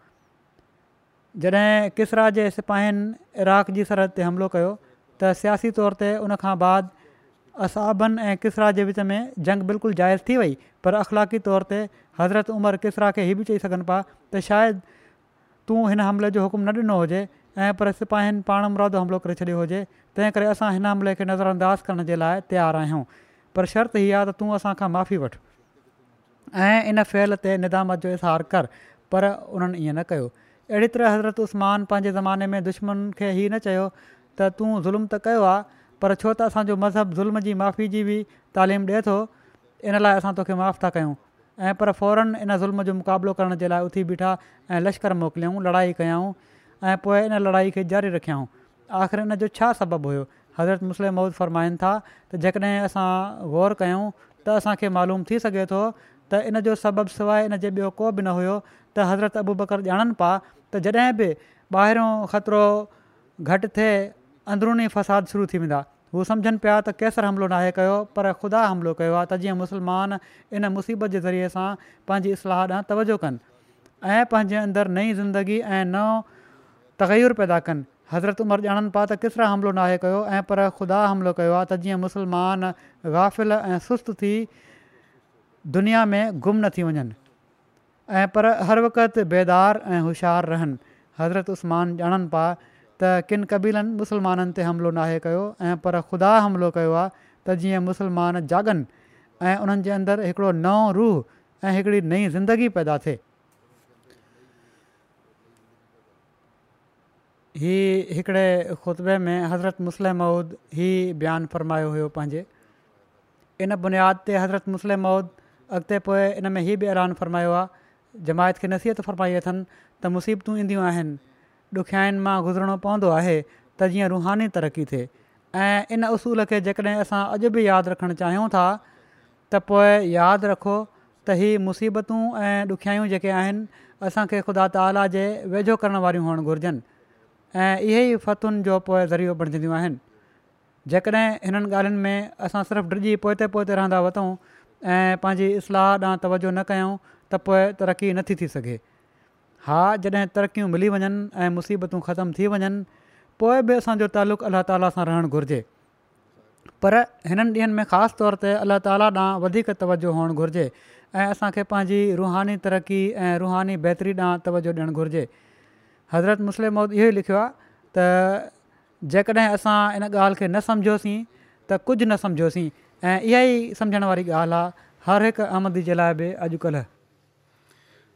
जॾहिं किसरा जे सिपाहिनि इराक जी सरहद ते हमिलो कयो त सियासी तौर ते उन खां बाद असाबनि ऐं किसरा जे विच में जंग बिल्कुलु जाइज़ थी वई पर अख़लाक़ी तौर ते हज़रत उमरि किसरा खे इहे बि चई सघनि पिया त शायदि तूं हिन हमिले जो हुकुमु न ॾिनो हुजे ऐं पर सिपाहिनि पाण मुरादो हमिलो करे छॾियो हुजे तंहिं करे असां हिन हमले खे नज़रअंदाज़ अंदाज़ करण जे लाइ तयारु आहियूं पर शर्त हीअ आहे त तूं असांखां माफ़ी वठि ऐं इन फ़ैल ते निदामत जो इज़हार कर पर उन्हनि ईअं न कयो अहिड़ी तरह हज़रत उस्मान पंहिंजे ज़माने में दुश्मन खे ई न चयो त तूं ज़ुल्म त कयो आहे पर छो त असांजो मज़हब ज़ुल्म जी माफ़ी जी बि तालीम ॾिए थो इन लाइ असां तोखे माफ़ु था कयूं ऐं पर फ़ौरन इन ज़ुल्म जो मुक़ाबिलो करण जे लाइ उथी बीठा ऐं लश्कर मोकिलियऊं लड़ाई कयूं ऐं पोइ इन लड़ाई खे जारी रखियाऊं आख़िर इन जो छा सबबु हुयो हज़रत मुस्लिम मौद फ़रमाइनि था त जेकॾहिं असां ग़ौर कयूं त असांखे मालूम थी सघे थो त इन जो सबबु सवाइ इनजे ॿियो को बि न हुयो त हज़रत अबू बकर ॼाणनि पिया त जॾहिं बि ॿाहिरियों ख़तरो घटि थिए अंदरुनी फ़साद शुरू थी वेंदा हू सम्झनि पिया त केसर हमिलो नाहे कयो पर ख़ुदा हमिलो कयो आहे त जीअं मुस्लमान इन मुसीबत जे ज़रिए सां पंहिंजी इस्लाह ॾांहुं तवजो कनि ऐं पंहिंजे अंदरु नईं ज़िंदगी ऐं नओं तगैर पैदा कनि हज़रत उमिरि ॼाणनि पिया त केसर हमिलो नाहे कयो ऐं पर ख़ुदा हमिलो कयो आहे त जीअं मुसलमान गाफ़िल ऐं सुस्त थी दुनिया में गुम न थी वञनि पर हर वक़्ति बेदार ऐं होशियारु रहनि हज़रत उस्मान ॼाणनि पिया त किन कबीलनि मुसलमाननि ते हमिलो नाहे कयो ऐं पर ख़ुदा हमिलो कयो आहे त जीअं मुसलमान जाॻनि ऐं उन्हनि जे अंदरु हिकिड़ो नओ रूह ऐं हिकिड़ी नई ज़िंदगी पैदा थिए हीउ हिकिड़े खुतबे में हज़रत मुस्लिम मउद ई बयानु फ़रमायो हुयो पंहिंजे इन बुनियाद ते हज़रत मुस्लिम मउद अॻिते पोइ इन में ई बि हैरान फ़रमायो आहे जमायत खे नसीहत फरमाई अथनि त मुसीबतूं ईंदियूं आहिनि ॾुखियाईनि मां गुज़रणो पवंदो आहे त जीअं रुहानी तरक़ी थिए ऐं इन उसूल खे जेकॾहिं असां अॼु बि यादि रखणु चाहियूं था त पोइ यादि रखो त हीअ मुसीबतूं ऐं ॾुखियायूं जेके आहिनि असांखे ख़ुदा ताला जे वेझो करण वारियूं हुअणु घुरिजनि ऐं जो पोइ ज़रियो बणिजंदियूं आहिनि जेकॾहिं हिननि ॻाल्हियुनि में असां सिर्फ़ु डिॼी पोइ त पोइते रहंदा वरतऊं ऐं पंहिंजी इस्लाह ॾांहुं तवजो न कयूं त पोइ तरक़ी थी हा जॾहिं तरक़ियूं मिली वञनि ऐं मुसीबतूं ख़तमु थी वञनि पोइ बि असांजो तालुक़ु अलाह ताला सां रहणु घुरिजे पर हिननि ॾींहनि में ख़ासि तौर ते अलाह ताला ॾांहुं वधीक तवजो हुअणु घुरिजे ऐं असांखे पंहिंजी रुहानी तरक़ी ऐं रुहानी बहितरी ॾांहुं तवजो ॾियणु घुरिजे हज़रत मुस्लिम इहो ई लिखियो आहे त जेकॾहिं असां इन ॻाल्हि खे न सम्झियोसीं त कुझु न सम्झियोसीं ऐं इहा ई सम्झण वारी ॻाल्हि आहे हर हिकु आमदी जे लाइ बि अॼुकल्ह